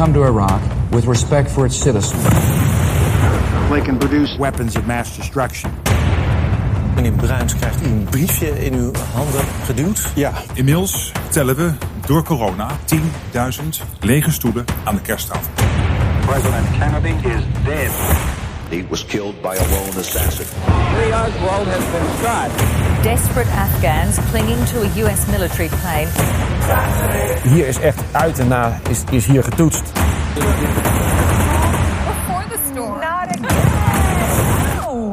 come to Iraq with respect for its citizens. They can produce weapons of mass destruction. Meneer Bruins krijgt een briefje in uw handen geduwd. Ja, inmiddels tellen we door corona 10.000 lege stoelen aan de kersttafel. President Kennedy is dead. He was killed by a lone assassin. Lee Oswald has been shot. Desperate Afghans clinging to a US military plane. Hier is echt uit en na is, is hier getoetst. Before the storm. Not again. No.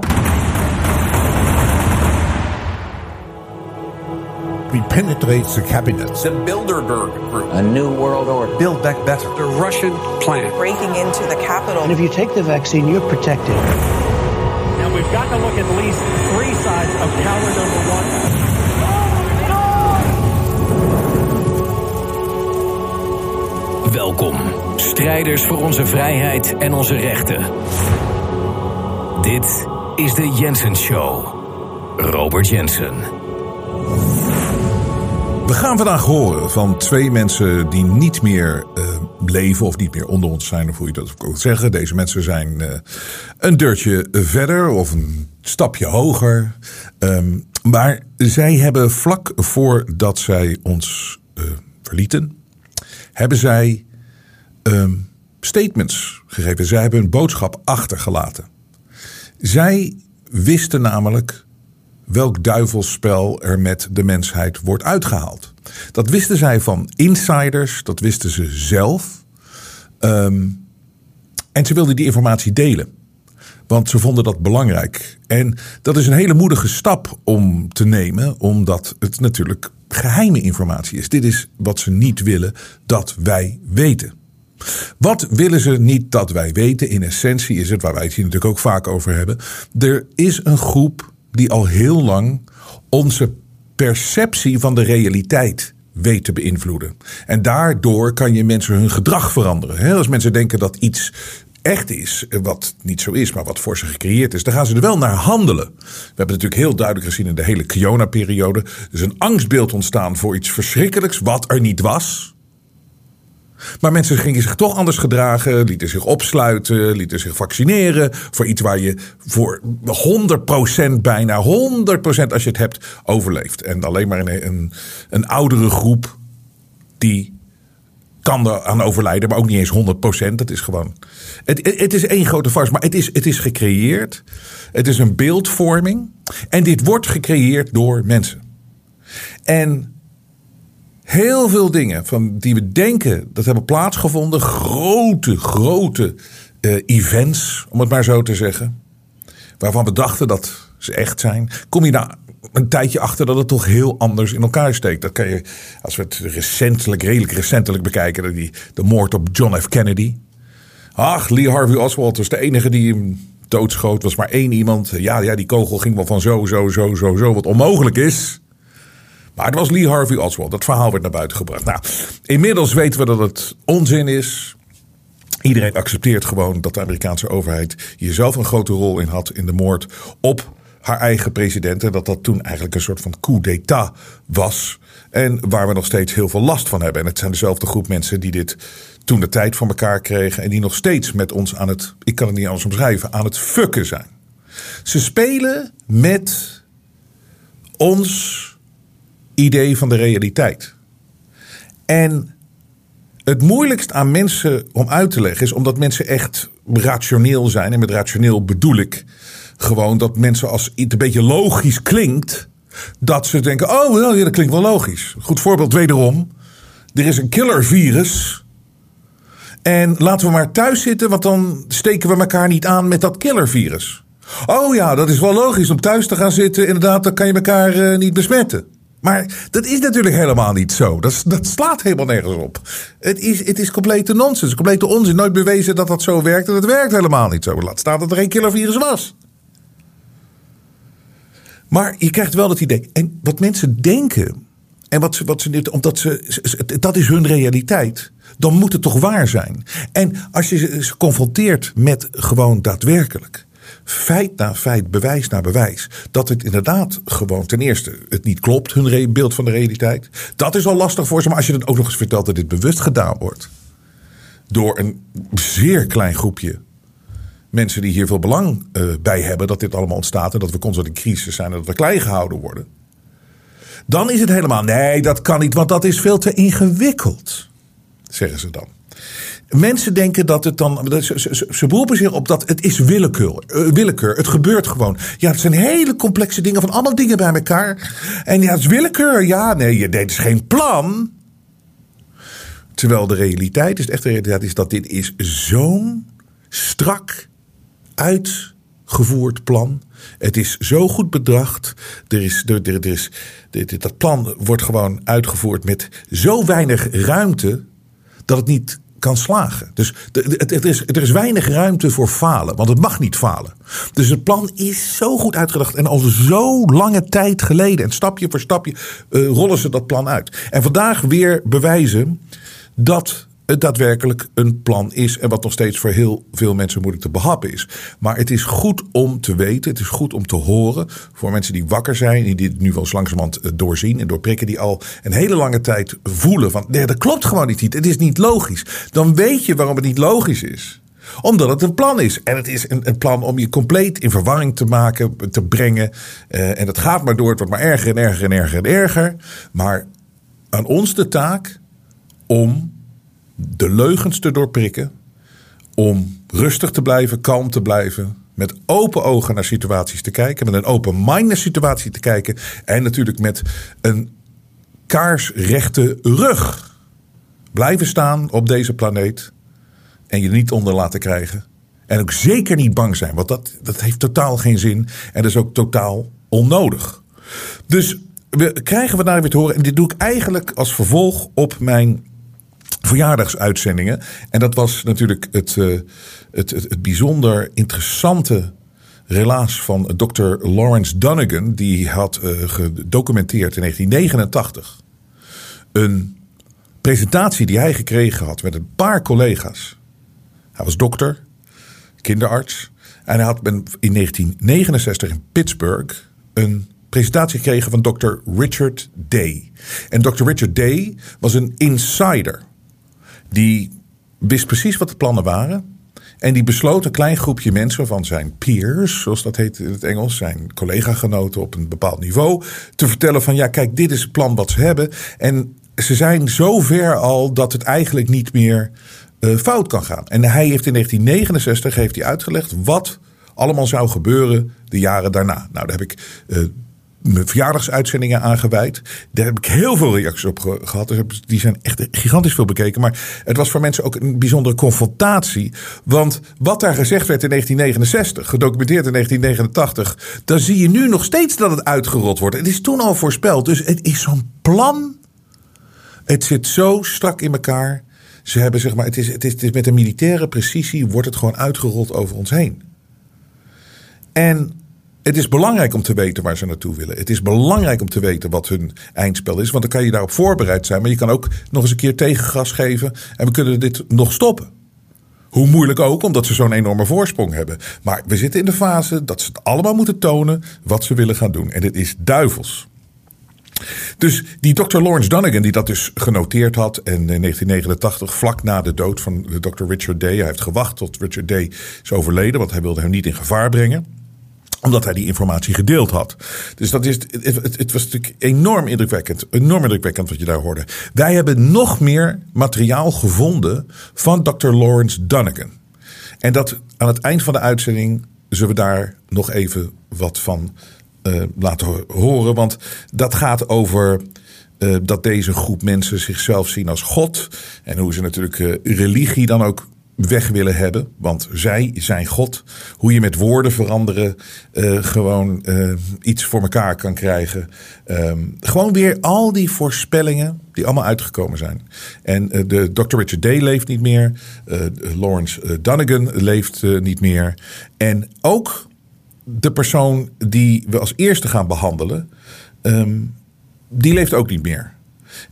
We penetrate the cabinet. The Bilderberg Group. A new world order. Build back better. The Russian plan. Breaking into the capital. And if you take the vaccine, you're protected. Now we've got to look at least three sides of counter number one. Strijders voor onze vrijheid en onze rechten. Dit is de Jensen Show. Robert Jensen. We gaan vandaag horen van twee mensen die niet meer uh, leven of niet meer onder ons zijn, of hoe je dat ook zeggen. Deze mensen zijn uh, een deurtje verder of een stapje hoger. Um, maar zij hebben vlak voordat zij ons uh, verlieten, hebben zij um, statements gegeven. Zij hebben een boodschap achtergelaten. Zij wisten namelijk welk duivelsspel er met de mensheid wordt uitgehaald. Dat wisten zij van insiders, dat wisten ze zelf. Um, en ze wilden die informatie delen. Want ze vonden dat belangrijk. En dat is een hele moedige stap om te nemen, omdat het natuurlijk geheime informatie is. Dit is wat ze niet willen dat wij weten. Wat willen ze niet dat wij weten? In essentie is het, waar wij het hier natuurlijk ook vaak over hebben. Er is een groep die al heel lang onze perceptie van de realiteit weet te beïnvloeden. En daardoor kan je mensen hun gedrag veranderen. Als mensen denken dat iets echt is, wat niet zo is, maar wat voor ze gecreëerd is, dan gaan ze er wel naar handelen. We hebben natuurlijk heel duidelijk gezien in de hele Kiona-periode. Er is een angstbeeld ontstaan voor iets verschrikkelijks wat er niet was. Maar mensen gingen zich toch anders gedragen, lieten zich opsluiten, lieten zich vaccineren. Voor iets waar je voor 100% bijna, 100% als je het hebt, overleeft. En alleen maar een, een, oudere groep die kan er aan overlijden, maar ook niet eens 100%. Dat is gewoon. Het, het is één grote farce, maar het is, het is gecreëerd. Het is een beeldvorming. En dit wordt gecreëerd door mensen. En heel veel dingen van die we denken dat hebben plaatsgevonden. Grote, grote uh, events, om het maar zo te zeggen. Waarvan we dachten dat ze echt zijn. Kom je na een tijdje achter dat het toch heel anders in elkaar steekt. Dat kan je, als we het recentelijk, redelijk recentelijk bekijken. Die, de moord op John F. Kennedy. Ach, Lee Harvey Oswald was de enige die hem doodschoot. Was maar één iemand. Ja, ja, die kogel ging wel van zo, zo, zo, zo, zo. Wat onmogelijk is. Maar het was Lee Harvey Oswald. Dat verhaal werd naar buiten gebracht. Nou, inmiddels weten we dat het onzin is. Iedereen accepteert gewoon dat de Amerikaanse overheid hier zelf een grote rol in had in de moord op haar eigen president. En dat dat toen eigenlijk een soort van coup d'état was. En waar we nog steeds heel veel last van hebben. En het zijn dezelfde groep mensen die dit toen de tijd voor elkaar kregen. En die nog steeds met ons aan het, ik kan het niet anders omschrijven, aan het fucken zijn. Ze spelen met ons idee van de realiteit. En het moeilijkst aan mensen om uit te leggen is omdat mensen echt rationeel zijn. En met rationeel bedoel ik gewoon dat mensen als iets een beetje logisch klinkt, dat ze denken: oh, ja, dat klinkt wel logisch. Goed voorbeeld wederom. Er is een killervirus. En laten we maar thuis zitten, want dan steken we elkaar niet aan met dat killervirus. Oh ja, dat is wel logisch om thuis te gaan zitten. Inderdaad, dan kan je elkaar uh, niet besmetten. Maar dat is natuurlijk helemaal niet zo. Dat, dat slaat helemaal nergens op. Het is, het is complete nonsens, complete onzin. Nooit bewezen dat dat zo werkt en het werkt helemaal niet zo. Laat staan dat er geen killervirus was. Maar je krijgt wel dat idee. En wat mensen denken, en wat ze, wat ze, omdat ze, dat is hun realiteit, dan moet het toch waar zijn. En als je ze confronteert met gewoon daadwerkelijk feit na feit, bewijs na bewijs, dat het inderdaad gewoon ten eerste het niet klopt, hun beeld van de realiteit. Dat is al lastig voor ze, maar als je het ook nog eens vertelt dat dit bewust gedaan wordt door een zeer klein groepje mensen die hier veel belang eh, bij hebben dat dit allemaal ontstaat en dat we constant in crisis zijn en dat we klein gehouden worden. Dan is het helemaal, nee, dat kan niet, want dat is veel te ingewikkeld, zeggen ze dan. Mensen denken dat het dan. Ze, beroepen zich op dat het is willekeur. eh, willekeur. Het gebeurt gewoon. Ja, het zijn hele complexe dingen van allemaal dingen bij elkaar. En ja, het is willekeur. Ja, nee, je- dit is geen plan. Terwijl de realiteit is, de echte realiteit is dat dit is zo'n strak uitgevoerd plan. Het is zo goed bedacht. Er is, er, er, er is, dat plan wordt gewoon uitgevoerd met zo weinig ruimte dat het niet kan slagen. Dus er is weinig ruimte voor falen, want het mag niet falen. Dus het plan is zo goed uitgedacht en al zo lange tijd geleden. En stapje voor stapje eh, rollen ze dat plan uit. En vandaag weer bewijzen dat het daadwerkelijk een plan is. En wat nog steeds voor heel veel mensen moeilijk te behappen is. Maar het is goed om te weten. Het is goed om te horen. Voor mensen die wakker zijn. Die dit nu wel eens langzamerhand eh, doorzien en doorprikken. Die al een hele lange tijd voelen van. Nee, dat klopt gewoon niet. Het is niet logisch. Dan weet je waarom het niet logisch is omdat het een plan is. En het is een, plan om je compleet in verwarring te maken, te brengen. Eh, en dat gaat maar door. Het wordt maar erger en erger en erger en erger. Maar aan ons de taak om de leugens te doorprikken. Om rustig te blijven, kalm te blijven. Met open ogen naar situaties te kijken. Met een open mind naar situatie te kijken. En natuurlijk met een kaarsrechte rug. Blijven staan op deze planeet. En je niet onder laten krijgen. En ook zeker niet bang zijn. Want dat, dat heeft totaal geen zin. En dat is ook totaal onnodig. Dus we krijgen we daar weer te horen. En dit doe ik eigenlijk als vervolg op mijn verjaardagsuitzendingen. En dat was natuurlijk het, eh, het, het, het bijzonder interessante relaas van Dr. Lawrence Donegan. Die had eh, gedocumenteerd in 1989 een presentatie die hij gekregen had met een paar collega's. Hij was dokter, kinderarts. En hij had in 1969 in Pittsburgh een presentatie gekregen van Dr. Richard Day. En Dr. Richard Day was een insider. Die wist precies wat de plannen waren. En die besloot een klein groepje mensen van zijn peers, zoals dat heet in het Engels, zijn collega-genoten op een bepaald niveau, te vertellen van ja, kijk, dit is het plan wat ze hebben. En ze zijn zo ver al dat het eigenlijk niet meer eh, fout kan gaan. En hij heeft in 1969 heeft hij uitgelegd wat allemaal zou gebeuren de jaren daarna. Nou, daar heb ik eh, verjaardagsuitzendingen aangeweid. Daar heb ik heel veel reacties op ge- gehad. Dus die zijn echt gigantisch veel bekeken. Maar het was voor mensen ook een bijzondere confrontatie. Want wat daar gezegd werd in 1969, gedocumenteerd in 1989, dan zie je nu nog steeds dat het uitgerold wordt. Het is toen al voorspeld. Dus het is zo'n plan. Het zit zo strak in elkaar. Ze hebben zeg maar, het is, het is, het is met een militaire precisie wordt het gewoon uitgerold over ons heen. En het is belangrijk om te weten waar ze naartoe willen. Het is belangrijk om te weten wat hun eindspel is. Want dan kan je daarop voorbereid zijn. Maar je kan ook nog eens een keer tegengas geven. En we kunnen dit nog stoppen. Hoe moeilijk ook, omdat ze zo'n enorme voorsprong hebben. Maar we zitten in de fase dat ze het allemaal moeten tonen wat ze willen gaan doen. En dit is duivels. Dus die Dr. Lawrence Donegan, die dat dus genoteerd had. En in 1989, vlak na de dood van Dr. Richard Day. Hij heeft gewacht tot Richard Day is overleden, want hij wilde hem niet in gevaar brengen omdat hij die informatie gedeeld had. Dus dat is, het, het, was natuurlijk enorm indrukwekkend. Enorm indrukwekkend wat je daar hoorde. Wij hebben nog meer materiaal gevonden van Dr. Lawrence Donegan. En dat aan het eind van de uitzending zullen we daar nog even wat van uh, laten horen. Want dat gaat over uh, dat deze groep mensen zichzelf zien als God. En hoe ze natuurlijk uh, religie dan ook weg willen hebben. Want zij zijn God. Hoe je met woorden veranderen uh, gewoon uh, iets voor elkaar kan krijgen. Um, gewoon weer al die voorspellingen die allemaal uitgekomen zijn. En uh, de Dr. Richard Day leeft niet meer. Lawrence Donegan leeft niet meer. En ook de persoon die we als eerste gaan behandelen, um, die leeft ook niet meer.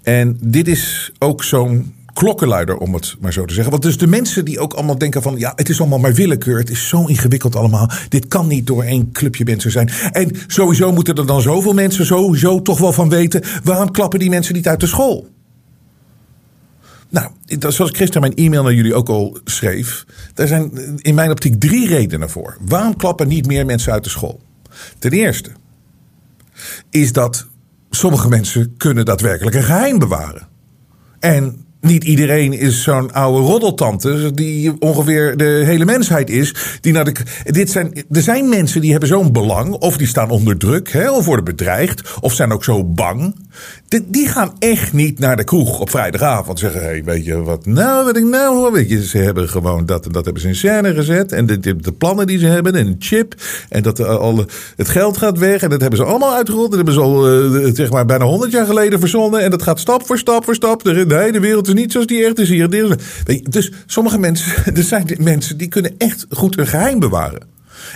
En dit is ook zo'n klokkenluider, om het maar zo te zeggen. Want dus de mensen die ook allemaal denken van... ja, het is allemaal maar willekeur. Het is zo ingewikkeld allemaal. Dit kan niet door één clubje mensen zijn. En sowieso moeten er dan zoveel mensen sowieso toch wel van weten... waarom klappen die mensen niet uit de school? Nou, zoals Christa mijn e-mail naar jullie ook al schreef... er zijn in mijn optiek drie redenen voor. Waarom klappen niet meer mensen uit de school? Ten eerste is dat sommige mensen kunnen daadwerkelijk een geheim bewaren. En niet iedereen is zo'n oude roddeltante die ongeveer de hele mensheid is. Die naar de, dit zijn, er zijn mensen die hebben zo'n belang, of die staan onder druk, hè, of worden bedreigd, of zijn ook zo bang. die gaan echt niet naar de kroeg op vrijdagavond zeggen: hey, weet je wat nou, wat ik nou? Weet je, ze hebben gewoon dat en dat hebben ze in scène gezet. En de, de, de plannen die ze hebben, en een chip. En dat er al het geld gaat weg. En dat hebben ze allemaal uitgerold. Dat hebben ze al uh, zeg maar bijna honderd jaar geleden verzonnen. En dat gaat stap voor stap voor stap. De, de hele wereld is niet zoals die echt is hier. Dus sommige mensen, er zijn mensen die kunnen echt goed een geheim bewaren.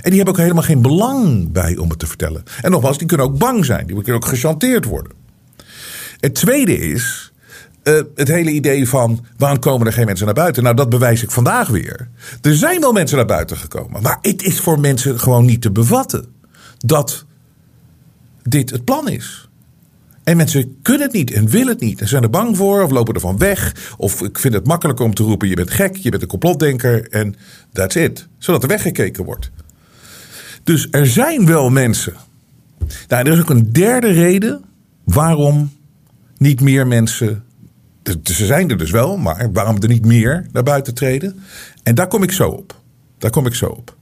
En die hebben ook helemaal geen belang bij om het te vertellen. En nogmaals, die kunnen ook bang zijn. Die kunnen ook gechanteerd worden. Het tweede is uh, het hele idee van waarom komen er geen mensen naar buiten? Nou, dat bewijs ik vandaag weer. Er zijn wel mensen naar buiten gekomen. Maar het is voor mensen gewoon niet te bevatten dat dit het plan is. En mensen kunnen het niet en willen het niet. En zijn er bang voor of lopen er van weg. Of ik vind het makkelijker om te roepen: je bent gek, je bent een complotdenker. En that's it. Zodat er weggekeken wordt. Dus er zijn wel mensen. Nou, er is ook een derde reden waarom niet meer mensen. Ze zijn er dus wel, maar waarom er niet meer naar buiten treden. En daar kom ik zo op. Daar kom ik zo op.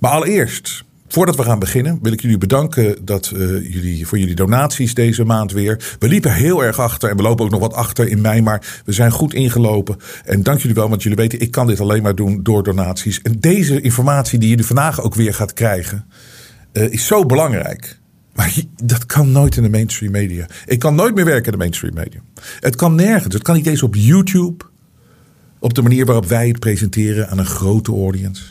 Maar allereerst Voordat we gaan beginnen wil ik jullie bedanken dat, uh, jullie, voor jullie donaties deze maand weer. We liepen heel erg achter en we lopen ook nog wat achter in mei, maar we zijn goed ingelopen. En dank jullie wel, want jullie weten, ik kan dit alleen maar doen door donaties. En deze informatie die jullie vandaag ook weer gaat krijgen, uh, is zo belangrijk. Maar dat kan nooit in de mainstream media. Ik kan nooit meer werken in de mainstream media. Het kan nergens. Het kan niet eens op YouTube. Op de manier waarop wij het presenteren aan een grote audience.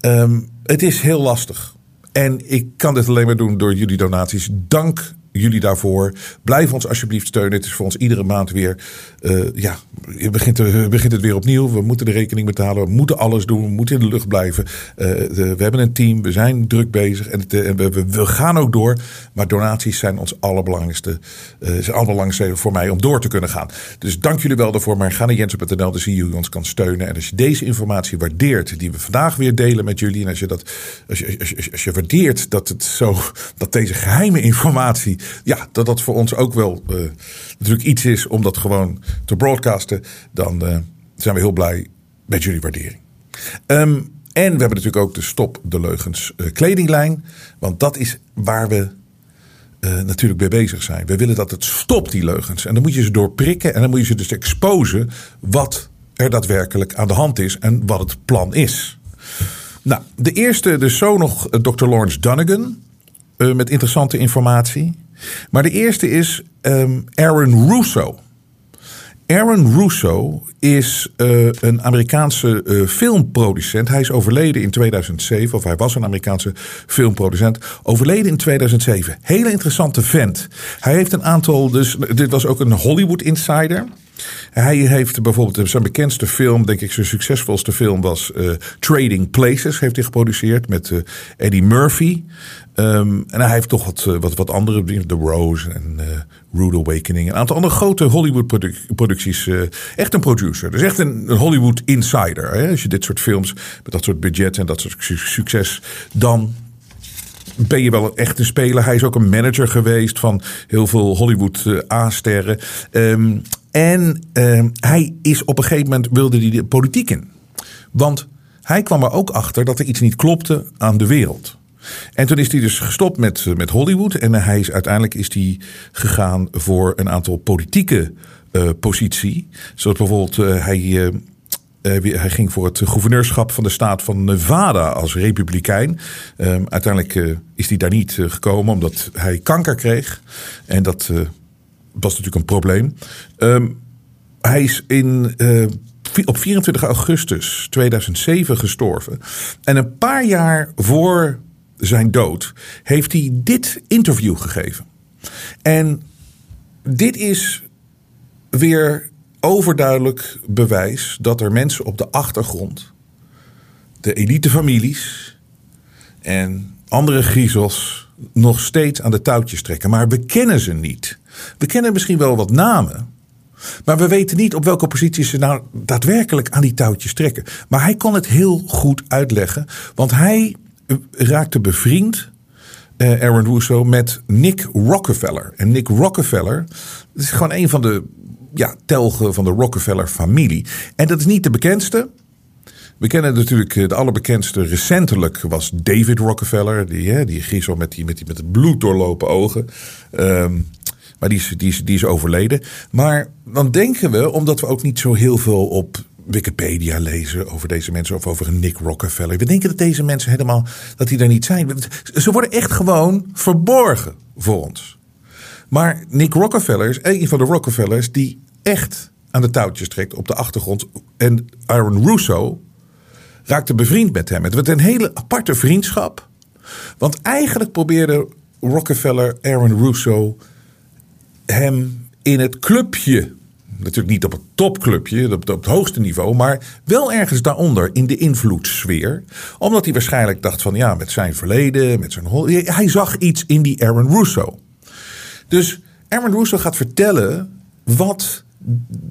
Um, het is heel lastig. En ik kan dit alleen maar doen door jullie donaties. Dank jullie daarvoor. Blijf ons alsjeblieft steunen. Het is voor ons iedere maand weer. Uh, ja, je begint, begint het weer opnieuw. We moeten de rekening betalen. We moeten alles doen. We moeten in de lucht blijven. Uh, de, we hebben een team. We zijn druk bezig. En, het, en we, gaan ook door. Maar donaties zijn ons allerbelangrijkste. Uh, zijn allerbelangrijkste voor mij om door te kunnen gaan. Dus dank jullie wel daarvoor. Maar ga naar jensen.nl. Dan zie je hoe je ons kan steunen. En als je deze informatie waardeert. Die we vandaag weer delen met jullie. En als je dat. Als je, als je, als je waardeert dat het zo. Dat deze geheime informatie ja, dat dat voor ons ook wel uh, natuurlijk iets is om dat gewoon te broadcasten, dan uh, zijn we heel blij met jullie waardering. Um, en we hebben natuurlijk ook de Stop de Leugens uh, kledinglijn. Want dat is waar we uh, natuurlijk mee bezig zijn. We willen dat het stopt, die leugens. En dan moet je ze doorprikken en dan moet je ze dus exposen wat er daadwerkelijk aan de hand is en wat het plan is. Nou, de eerste, dus zo nog Dr. Lawrence Dunnigan. Met interessante informatie. Maar de eerste is um, Aaron Russo. Aaron Russo is uh, een Amerikaanse uh, filmproducent. Hij is overleden in 2007, of hij was een Amerikaanse filmproducent. Overleden in 2007. Hele interessante vent. Hij heeft een aantal, dus dit was ook een Hollywood insider. Hij heeft bijvoorbeeld zijn bekendste film, denk ik zijn succesvolste film was uh, Trading Places. Heeft hij geproduceerd met uh, Eddie Murphy. Um, en hij heeft toch wat, uh, wat, wat andere, The Rose en Rude Awakening. Een aantal andere grote Hollywood produc producties. echt een producer. Dus echt een, een Hollywood insider. Hè? Als je dit soort films met dat soort budget en dat soort succes, dan ben je wel echt een speler. Hij is ook een manager geweest van heel veel Hollywood A-sterren. Um, en uh, hij is op een gegeven moment wilde hij de politiek in. Want hij kwam er ook achter dat er iets niet klopte aan de wereld. En toen is hij dus gestopt met, met Hollywood. En hij is, uiteindelijk is hij gegaan voor een aantal politieke uh, positie. Zoals bijvoorbeeld hij, hij ging voor het gouverneurschap van de staat van Nevada als republikein. Ehm, uiteindelijk is hij daar niet gekomen omdat hij kanker kreeg. En dat was natuurlijk een probleem. Um, hij is in, uh, op 24 augustus 2007 gestorven. En een paar jaar voor zijn dood heeft hij dit interview gegeven. En dit is weer overduidelijk bewijs dat er mensen op de achtergrond, de elitefamilies en andere griezels nog steeds aan de touwtjes trekken. Maar we kennen ze niet. We kennen misschien wel wat namen. Maar we weten niet op welke positie ze nou daadwerkelijk aan die touwtjes trekken. Maar hij kon het heel goed uitleggen. Want hij eh, raakte bevriend, eh, Aaron Russo, met Nick Rockefeller. En Nick Rockefeller is gewoon een van de ja, telgen van de Rockefeller-familie. En dat is niet de bekendste. We kennen natuurlijk eh, de allerbekendste recentelijk was David Rockefeller. Die, hè, die griezel met, die, met, die, met het bloed doorlopen ogen. Ehm, maar die is, die, is, overleden. Maar dan denken we, omdat we ook niet zo heel veel op Wikipedia lezen over deze mensen of over Nick Rockefeller. We denken dat deze mensen helemaal dat die daar niet zijn. Ze worden echt gewoon verborgen voor ons. Maar Nick Rockefeller is een van de Rockefellers die echt aan de touwtjes trekt op de achtergrond. En Aaron Russo raakte bevriend met hem. Het werd een hele aparte vriendschap. Want eigenlijk probeerde Rockefeller Aaron Russo hem in het clubje. Natuurlijk niet op het topclubje, op, het hoogste niveau, maar wel ergens daaronder in de invloedssfeer. Omdat hij waarschijnlijk dacht van ja, met zijn verleden, met zijn. Hij zag iets in die Aaron Russo. Dus Aaron Russo gaat vertellen wat,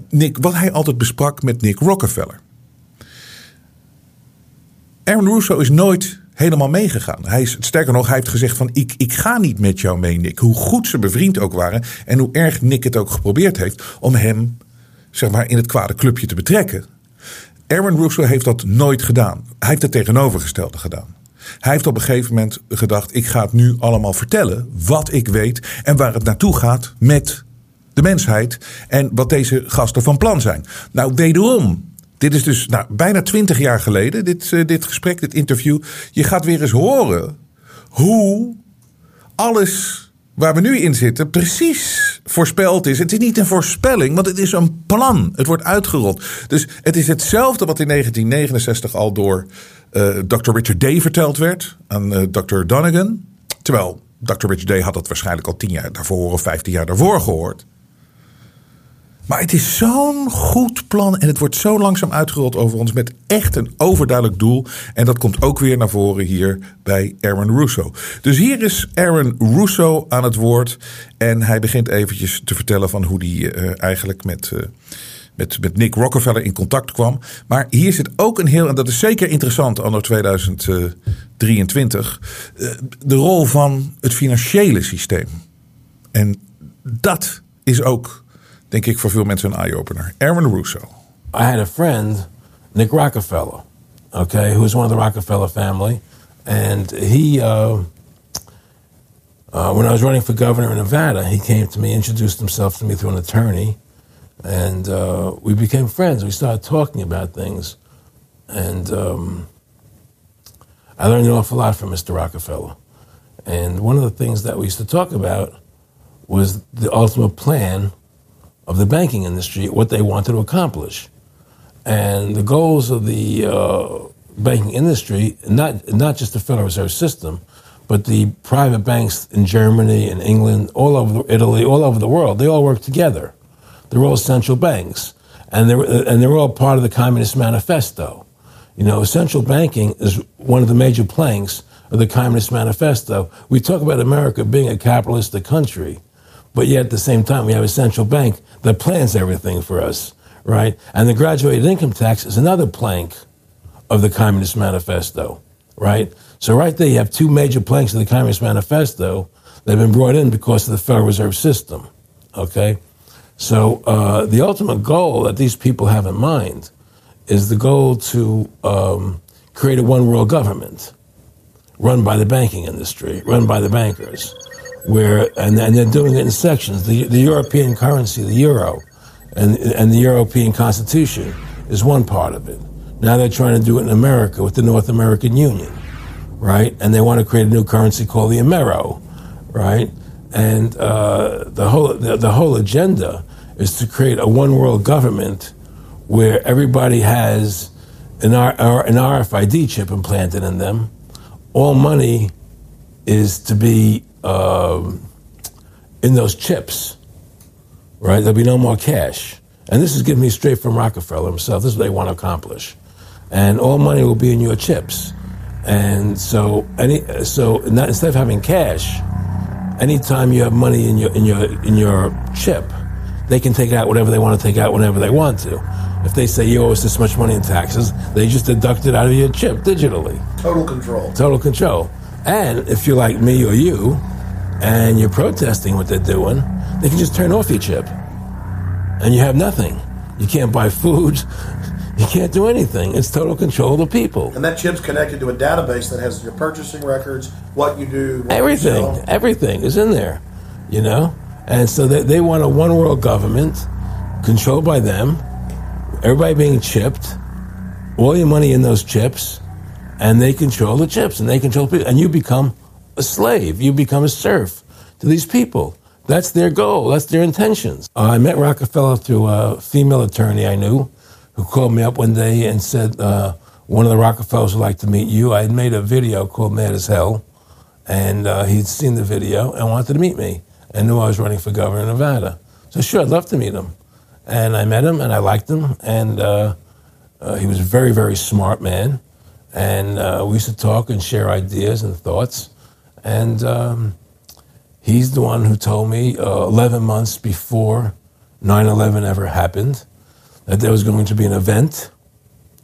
Nick, wat hij altijd besprak met Nick Rockefeller. Aaron Russo is nooit helemaal meegegaan. Hij is, sterker nog, hij heeft gezegd van ik, ik ga niet met jou mee, Nick. Hoe goed ze bevriend ook waren en hoe erg Nick het ook geprobeerd heeft om hem zeg maar, in het kwade clubje te betrekken. Aaron Russo heeft dat nooit gedaan. Hij heeft het tegenovergestelde gedaan. Hij heeft op een gegeven moment gedacht: ik ga het nu allemaal vertellen wat ik weet en waar het naartoe gaat met de mensheid en wat deze gasten van plan zijn. Nou, wederom, dit is dus nou, bijna twintig jaar geleden, dit, uh, dit gesprek, dit interview. Je gaat weer eens horen hoe alles waar we nu in zitten precies voorspeld is. Het is niet een voorspelling, want het is een plan. Het wordt uitgerold. Dus het is hetzelfde wat in 1969 al door uh, Dr. Richard Day verteld werd aan uh, Dr. Donegan. Terwijl Dr. Richard Day had dat waarschijnlijk al tien jaar daarvoor of vijftien jaar daarvoor gehoord. Maar het is zo'n goed plan en het wordt zo langzaam uitgerold over ons met echt een overduidelijk doel. En dat komt ook weer naar voren hier bij Aaron Russo. Dus hier is Aaron Russo aan het woord en hij begint eventjes te vertellen van hoe hij uh, eigenlijk met... Uh, met, met Nick Rockefeller in contact kwam. Maar hier zit ook een heel, en dat is zeker interessant anno 2023, uh, de rol van het financiële systeem. En dat is ook denk ik voor veel mensen een eye-opener. Aaron Russo. I had a friend, Nick Rockefeller, okay, who was one of the Rockefeller family. And he, uh, uh, when I was running for governor in Nevada, he came to me, introduced himself to me through an attorney, and uh, we became friends. We started talking about things. And um, I learned an awful lot from Mr. Rockefeller. And one of the things that we used to talk about was the ultimate plan of the banking industry, what they wanted to accomplish. And the goals of the uh, banking industry, not, not just the Federal Reserve System, but the private banks in Germany and England, all over Italy, all over the world, they all work together. They're all central banks. And they're, and they're all part of the Communist Manifesto. You know, central banking is one of the major planks of the Communist Manifesto. We talk about America being a capitalistic country, but yet at the same time, we have a central bank that plans everything for us, right? And the graduated income tax is another plank of the Communist Manifesto, right? So right there, you have two major planks of the Communist Manifesto that have been brought in because of the Federal Reserve System, okay? So uh, the ultimate goal that these people have in mind is the goal to um, create a one world government run by the banking industry, run by the bankers where and, and they're doing it in sections. The, the European currency, the euro, and and the European Constitution is one part of it. Now they're trying to do it in America with the North American Union, right? And they want to create a new currency called the Amero, right? And uh, the whole the, the whole agenda is to create a one world government where everybody has an, R, an RFID chip implanted in them. All money is to be um, in those chips, right? There'll be no more cash. And this is given me straight from Rockefeller himself. This is what they want to accomplish. And all money will be in your chips. And so, any, so not, instead of having cash, anytime you have money in your, in your, in your chip, they can take out whatever they want to take out whenever they want to. If they say you owe us this much money in taxes, they just deduct it out of your chip digitally. Total control. Total control. And if you're like me or you, and you're protesting what they're doing, they can just turn off your chip. And you have nothing. You can't buy food. You can't do anything. It's total control of the people. And that chip's connected to a database that has your purchasing records, what you do, what everything, you everything is in there, you know. And so they, they want a one world government controlled by them, everybody being chipped, all your money in those chips, and they control the chips and they control people, and you become a slave, you become a serf to these people. That's their goal. That's their intentions. Uh, I met Rockefeller through a female attorney I knew who called me up one day and said, uh, one of the Rockefellers would like to meet you. I had made a video called Mad as Hell, and uh, he'd seen the video and wanted to meet me and knew I was running for governor of Nevada. So, sure, I'd love to meet him. And I met him and I liked him, and uh, uh, he was a very, very smart man. And uh, we used to talk and share ideas and thoughts. And um, he's the one who told me uh, 11 months before 9 11 ever happened that there was going to be an event.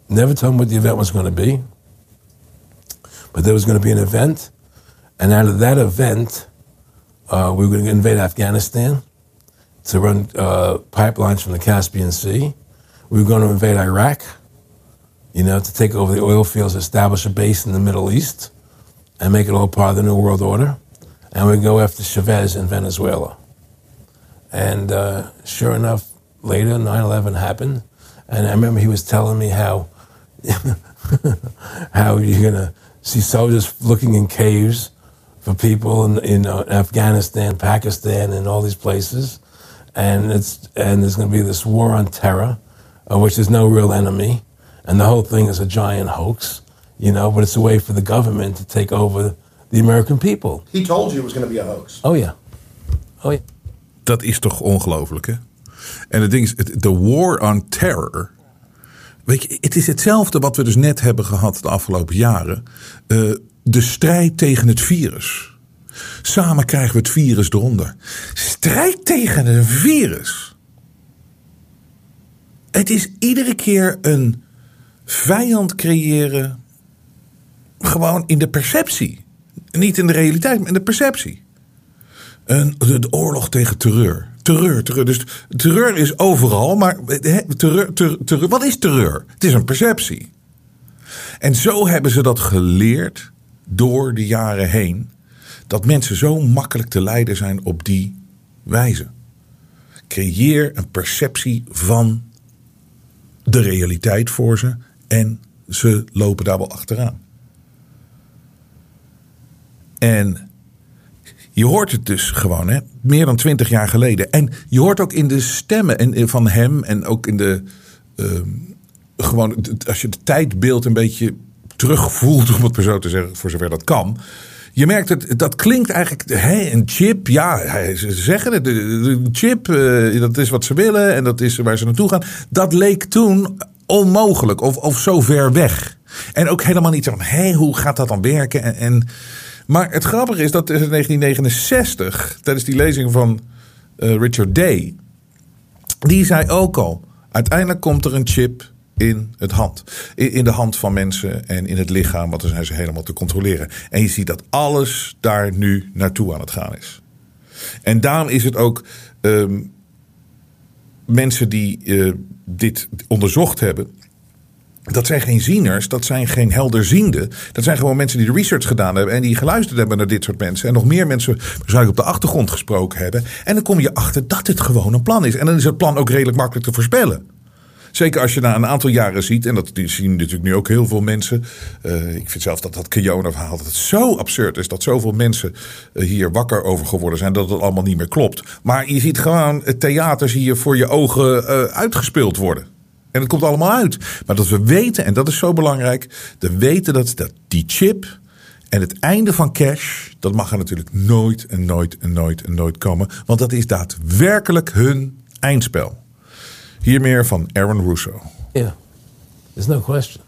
Never told me what the event was going to be, but there was going to be an event. And out of that event, uh, we were going to invade Afghanistan to run uh, pipelines from the Caspian Sea. We were going to invade Iraq, you know, to take over the oil fields, establish a base in the Middle East, and make it all part of the New World Order. And we go after Chavez in Venezuela. And uh, sure enough, later 9-11 happened. And I remember he was telling me how, how you're going to see soldiers looking in caves for people in, in uh, Afghanistan, Pakistan, and all these places. And, it's, and there's going to be this war on terror, of which is no real enemy. And the whole thing is a giant hoax, you know, but it's a way for the government to take over the American people. He told you it was going to be a hoax. Oh yeah. Oh yeah. Dat is toch ongelooflijk, hè? En het ding is, de war on terror. Weet je, het is hetzelfde wat we dus net hebben gehad de afgelopen jaren. Eh, de strijd tegen het virus. Samen krijgen we het virus eronder. Strijd tegen een virus. Het is iedere keer een vijand creëren. Gewoon in de perceptie. Niet in de realiteit, maar in de perceptie. De, oorlog tegen terreur. Terreur, terreur. Dus terreur is overal, maar hè, terreur, ter- terreur, wat is terreur? Het is een perceptie. En zo hebben ze dat geleerd door de jaren heen. Dat mensen zo makkelijk te leiden zijn op die wijze. Creëer een perceptie van de realiteit voor ze. En ze lopen daar wel achteraan. En je hoort het dus gewoon, hè? meer dan twintig jaar geleden. En je hoort ook in de stemmen en, en van hem en ook in de. ehm, gewoon, als je het tijdbeeld een beetje terugvoelt, om het maar zo te zeggen, voor zover dat kan. Je merkt het, dat klinkt eigenlijk, hè, een chip, ja, ze zeggen het, de chip, eh, dat is wat ze willen en dat is waar ze naartoe gaan. Dat leek toen onmogelijk of, of zo ver weg. En ook helemaal niet van, hé, hoe gaat dat dan werken? En, en, maar het grappige is dat in 1969, tijdens die lezing van eh, Richard Day, die zei ook al, uiteindelijk komt er een chip in, het hand, in, in de hand van mensen en in het lichaam, want dan zijn ze helemaal te controleren. En je ziet dat alles daar nu naartoe aan het gaan is. En daarom is het ook ehm, mensen die eh, dit onderzocht hebben. Dat zijn geen zieners, dat zijn geen helderzienden. Dat zijn gewoon mensen die de research gedaan hebben en die geluisterd hebben naar dit soort mensen. En nog meer mensen waarschijnlijk op de achtergrond gesproken hebben. En dan kom je achter dat het gewoon een plan is. En dan is het plan ook redelijk makkelijk te voorspellen. Zeker als je na een aantal jaren ziet, en dat zien natuurlijk nu ook heel veel mensen. eh, ik vind zelf dat dat Kiona-verhaal dat het zo absurd is. Dat zoveel mensen eh, hier wakker over geworden zijn dat het allemaal niet meer klopt. Maar je ziet gewoon het theaters hier voor je ogen eh, uitgespeeld worden. En het komt allemaal uit. Maar dat we weten, en dat is zo belangrijk. We weten dat, dat die chip en het einde van cash. Dat mag er natuurlijk nooit en nooit en nooit en nooit komen. Want dat is daadwerkelijk hun eindspel. Hier meer van Aaron Russo. Yeah, there's no question.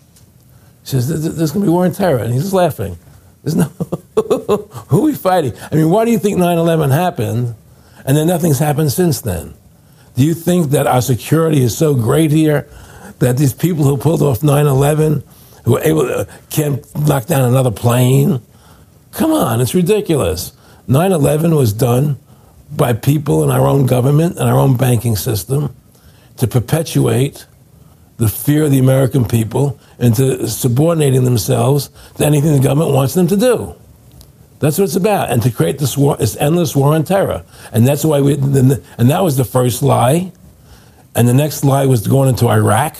He says, there's going to be war on terror. And he's just laughing. There's no, who are we fighting? I mean, why do you think 9 11 happened and then nothing's happened since then? Do you think that our security is so great here that these people who pulled off 9 11, who were able to, can't knock down another plane? Come on, it's ridiculous. 9 11 was done by people in our own government and our own banking system to perpetuate the fear of the American people into subordinating themselves to anything the government wants them to do. That's what it's about, and to create this war, this endless war on terror, and that's why we. And that was the first lie, and the next lie was going into Iraq.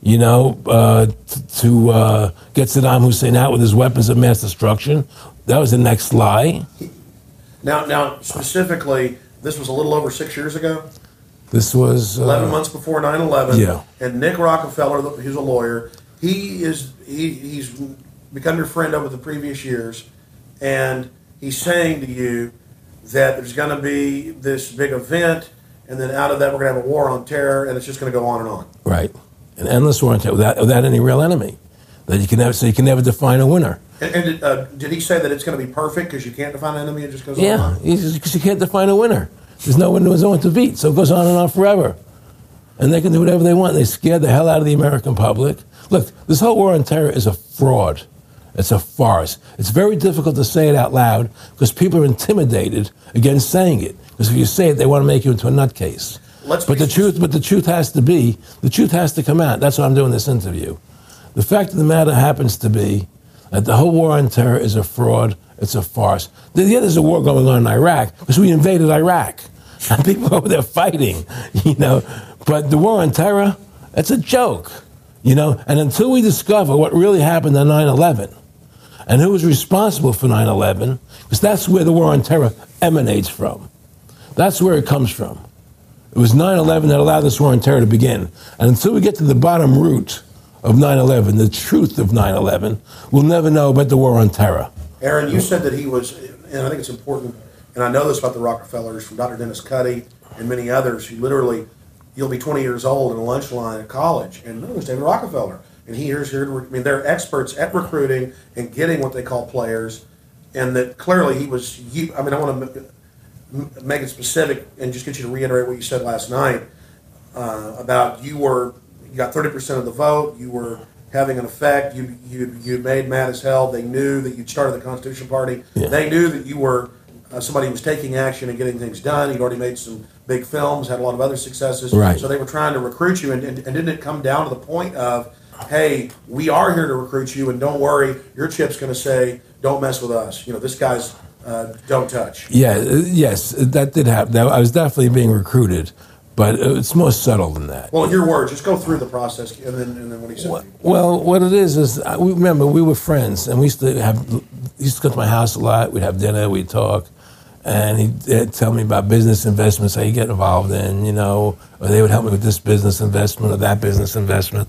You know, uh, to uh, get Saddam Hussein out with his weapons of mass destruction. That was the next lie. Now, now specifically, this was a little over six years ago. This was uh, 11 months before 9-11 Yeah. and nick rockefeller who's a lawyer he is he, he's become your friend over the previous years and he's saying to you that there's going to be this big event and then out of that we're going to have a war on terror and it's just going to go on and on Right. An endless war on terror without, without any real enemy. That you can never so you can never define a winner. and, and did, uh, did he say that it's going to be perfect because you can't define an enemy it just goes on Yeah, because you can't define a winner. There's no one, there's no one to beat, so it goes on and on forever. And they can do whatever they want. They scare the hell out of the American public. Look, this whole war on terror is a fraud. It's a farce. It's very difficult to say it out loud because people are intimidated against saying it. Because if you say it, they want to make you into a nutcase. Let's but the truth, but the truth has to be, the truth has to come out. That's why I'm doing this interview. The fact of the matter happens to be that the whole war on terror is a fraud. It's a farce. The, Yeah, there's a war going on in Iraq because we invaded Iraq. And people over there fighting, you know. But the war on terror, it's a joke, you know. And until we discover what really happened on 9 11 and who was responsible for 9 11, because that's where the war on terror emanates from. That's where it comes from. It was 9 11 that allowed this war on terror to begin. And until we get to the bottom root of 9 11, the truth of 9 11, we'll never know about the war on terror. Aaron, you said that he was, and I think it's important, and I know this about the Rockefellers from Dr. Dennis Cuddy and many others who literally, you'll be 20 years old in a lunch line at college, and no, there's David Rockefeller. And he here's here, I mean, they're experts at recruiting and getting what they call players, and that clearly he was, I mean, I want to make it specific and just get you to reiterate what you said last night uh, about you were, you got 30% of the vote, you were having an effect. You you you made mad as hell. They knew that you'd started the Constitution Party. Yeah. They knew that you were uh, somebody who was taking action and getting things done. You'd already made some big films, had a lot of other successes. Right. So they were trying to recruit you, and, and, and didn't it come down to the point of, hey, we are here to recruit you, and don't worry, your chip's going to say, don't mess with us. You know, this guy's uh, don't touch. Yeah, uh, yes, that did happen. I was definitely being recruited, but it's more subtle than that. Well, in your words, just go through the process, and then and then what he said. Well, what it is is, I, we remember we were friends, and we used to have he used to come to my house a lot. We'd have dinner, we'd talk, and he'd, uh tell me about business investments, how you get involved in, you know, or they would help me with this business investment or that business investment.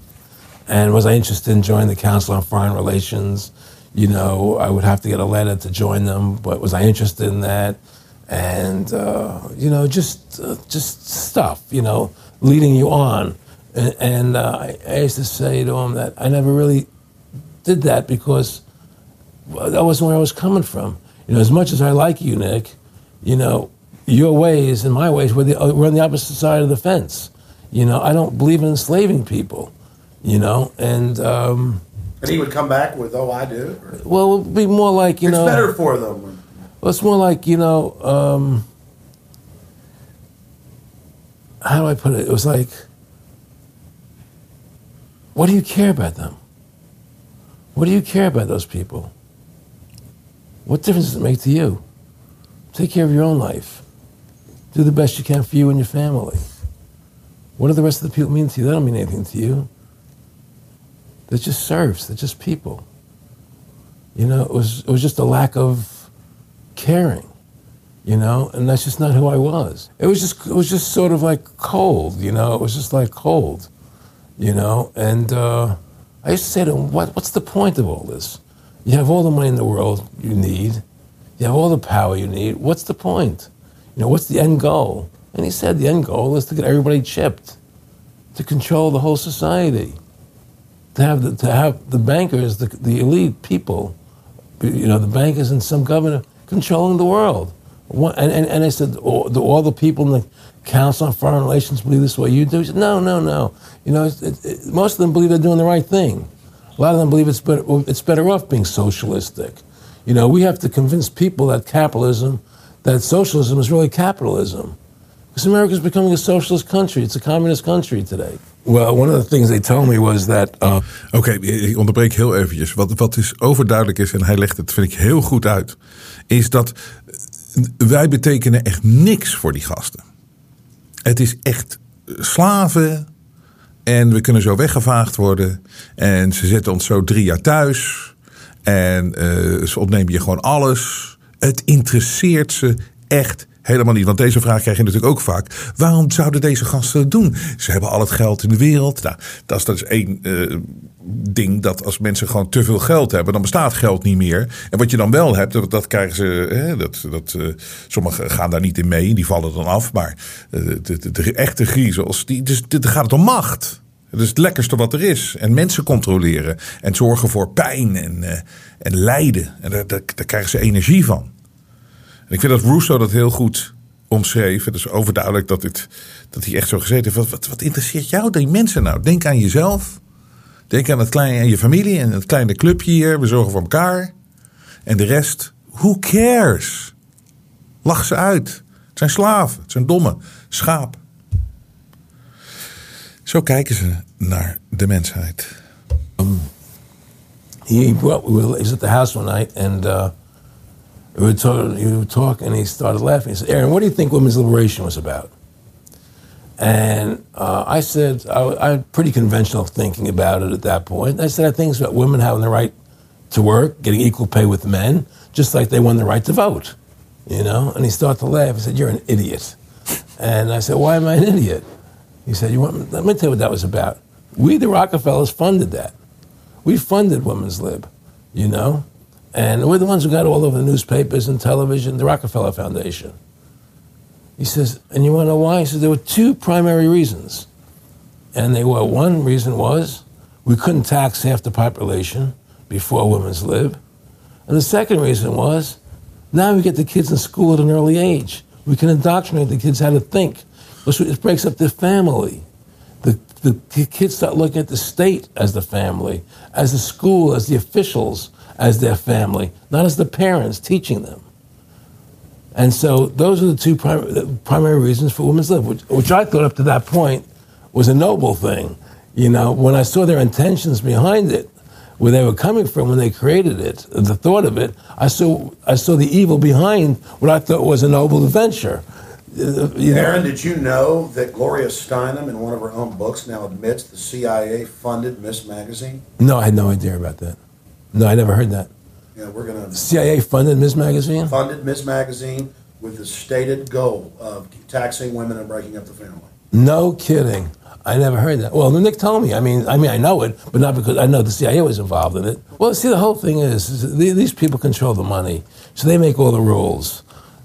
And was I interested in joining the Council on Foreign Relations? You know, I would have to get a letter to join them, but was I interested in that? And uh, you know, just uh, just stuff, you know, leading you on. And, and uh, I, I used to say to him that I never really did that because that wasn't where I was coming from. You know, as much as I like you, Nick, you know, your ways and my ways were the, we're on the opposite side of the fence. You know, I don't believe in enslaving people. You know, and um, And he would come back with, "Oh, I do." Or, well, it would be more like you know it's know. better for them. Well, it's more like you know. Um, how do I put it? It was like, what do you care about them? What do you care about those people? What difference does it make to you? Take care of your own life. Do the best you can for you and your family. What do the rest of the people mean to you? They don't mean anything to you. They're just serfs. They're just people. You know, it was it was just a lack of caring, you know, and that's just not who I was. It was just it was just sort of like cold, you know. It was just like cold, you know. And uh, I used to say to him, "What what's the point of all this? You have all the money in the world you need, you have all the power you need. What's the point? You know, what's the end goal?" And he said, "The end goal is to get everybody chipped." to control the whole society. To have the, to have the bankers, the, the elite people, you know, the bankers and some governor controlling the world. What, and, and, and I said, all, do all the people in the Council on Foreign Relations believe this way you do? He said, no, no, no. You know, it, it, most of them believe they're doing the right thing. A lot of them believe it's better, it's better off being socialistic. You know, we have to convince people that capitalism, that socialism is really capitalism. Because America is becoming a socialist country. It's a communist country today. Well, one of the things they told me was that. Uh... Oké, okay, ik onderbreek heel eventjes. Wat, wat is overduidelijk is, en hij legt het, vind ik, heel goed uit. Is dat wij betekenen echt niks voor die gasten. Het is echt slaven. En we kunnen zo weggevaagd worden. En ze zetten ons zo drie jaar thuis. En uh, ze ontnemen je gewoon alles. Het interesseert ze echt helemaal niet. Want deze vraag krijg je natuurlijk ook vaak. Waarom zouden deze gasten het doen? Ze hebben al het geld in de wereld. Nou, dat is, dat is één ding dat als mensen gewoon te veel geld hebben, dan bestaat geld niet meer. En wat je dan wel hebt, dat, dat krijgen ze. Hè, dat, dat, uh, sommigen gaan daar niet in mee, die vallen dan af. Maar de, de, de, echte griezels, die, dus, dan gaat het om macht. Dat is het lekkerste wat er is. En mensen controleren. En zorgen voor pijn en, uh, en lijden. En daar, daar, krijgen ze energie van. En ik vind dat Russo dat heel goed omschreef. Het is overduidelijk dat, dit, dat hij echt zo gezeten heeft. Wat, wat, wat interesseert jou die mensen nou? Denk aan jezelf. Denk aan het kleine en je familie en het kleine clubje hier. We zorgen voor elkaar. En de rest, who cares? Lach ze uit. Het zijn slaven. Het zijn domme schaap. Zo kijken ze naar de mensheid. Um, he brought, we were at the house one night and uh, we were, we were talking and he started laughing. He said, Aaron, what do you think women's liberation was about? And uh, I said, I, I, had pretty conventional thinking about it at that point. I said, I think it's about women having the right to work, getting equal pay with men, just like they won the right to vote, you know? And he started to laugh. He said, You're an idiot. And I said, Why am I an idiot? He said, you want, Let me tell you what that was about. We, the Rockefellers, funded that. We funded Women's Lib, you know? And we're the ones who got all over the newspapers and television, the Rockefeller Foundation. He says, and you want to know why? He says, there were two primary reasons. And they were, one reason was we couldn't tax half the population before women's lib. And the second reason was now we get the kids in school at an early age. We can indoctrinate the kids how to think. It breaks up the family. The, the kids start looking at the state as the family, as the school, as the officials, as their family, not as the parents teaching them. And so those are the two prim- primary reasons for women's lib, which, which I thought up to that point was a noble thing. You know, when I saw their intentions behind it, where they were coming from when they created it, the thought of it, I saw I saw the evil behind what I thought was a noble venture. Uh, Aaron, did you know that Gloria Steinem, in one of her own books, now admits the CIA funded Miss Magazine? No, I had no idea about that. No, I never heard that. Yeah, we're going to. CIA funded Ms. Magazine? Funded Ms. Magazine with the stated goal of taxing women and breaking up the family. No kidding. I never heard that. Well, Nick told me. I mean, I mean, I know it, but not because I know the CIA was involved in it. Well, see, the whole thing is, is these people control the money, so they make all the rules.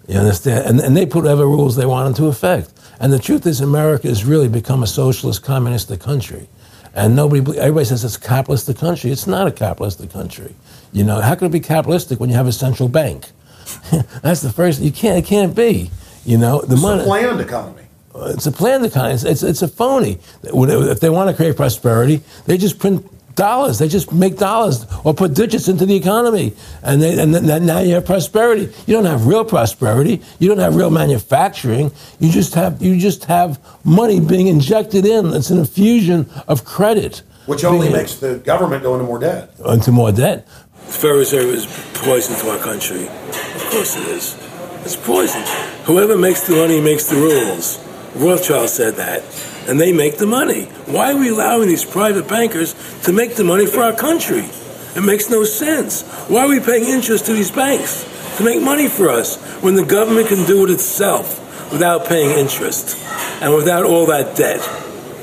You understand? And, and they put whatever rules they want into effect. And the truth is, America has really become a socialist, communistic country. And nobody, everybody says it's a capitalistic country. It's not a capitalistic country. You know, how can it be capitalistic when you have a central bank? That's the first. You can't. It can't be. You know, the it's money. a planned economy. Uh, it's a planned economy. It's, it's, it's a phony. If they want to create prosperity, they just print dollars. They just make dollars or put digits into the economy, and, they, and then now you have prosperity. You don't have real prosperity. You don't have real manufacturing. You just have you just have money being injected in. It's an infusion of credit, which only being, makes the government go into more debt. Into more debt. The Federal Reserve is poison to our country. Of course it is. It's poison. Whoever makes the money makes the rules. Rothschild said that. And they make the money. Why are we allowing these private bankers to make the money for our country? It makes no sense. Why are we paying interest to these banks to make money for us when the government can do it itself without paying interest and without all that debt?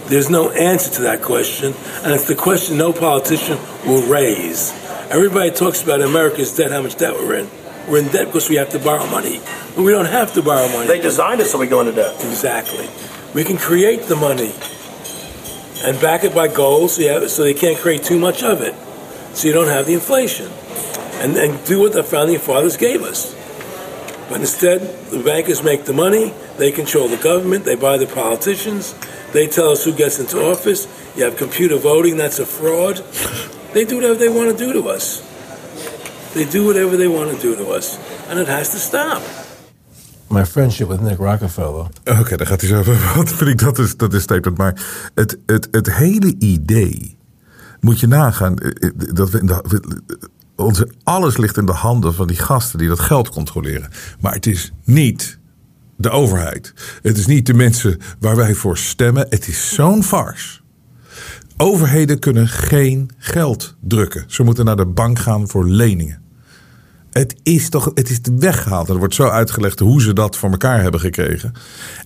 There's no answer to that question, and it's the question no politician will raise. Everybody talks about America's debt, how much debt we're in. We're in debt because we have to borrow money. But we don't have to borrow money. They designed it so we go into debt. Exactly. We can create the money. and back it by gold so, you have, so they can't create too much of it. So you don't have the inflation. And, and do what the founding fathers gave us. But instead, the bankers make the money, they control the government, they buy the politicians, they tell us who gets into office. You have computer voting, that's a fraud. They do whatever they want to do to us. They do whatever they want to do to us. And it has to stop. My friendship with Nick Rockefeller. Oké, daar gaat hij zo over. Wat vind ik dat is, dat is statement. Maar het, het, het hele idee moet je nagaan. eh, eh, Dat we in de, we- onze, alles ligt in de handen van die gasten die dat geld controleren. Maar het is niet de overheid. Het is niet de mensen waar wij voor stemmen. Het is zo'n farce. Overheden kunnen geen geld drukken. Ze moeten naar de bank gaan voor leningen. Het is toch, het is weggehaald. Er wordt zo uitgelegd hoe ze dat voor elkaar hebben gekregen.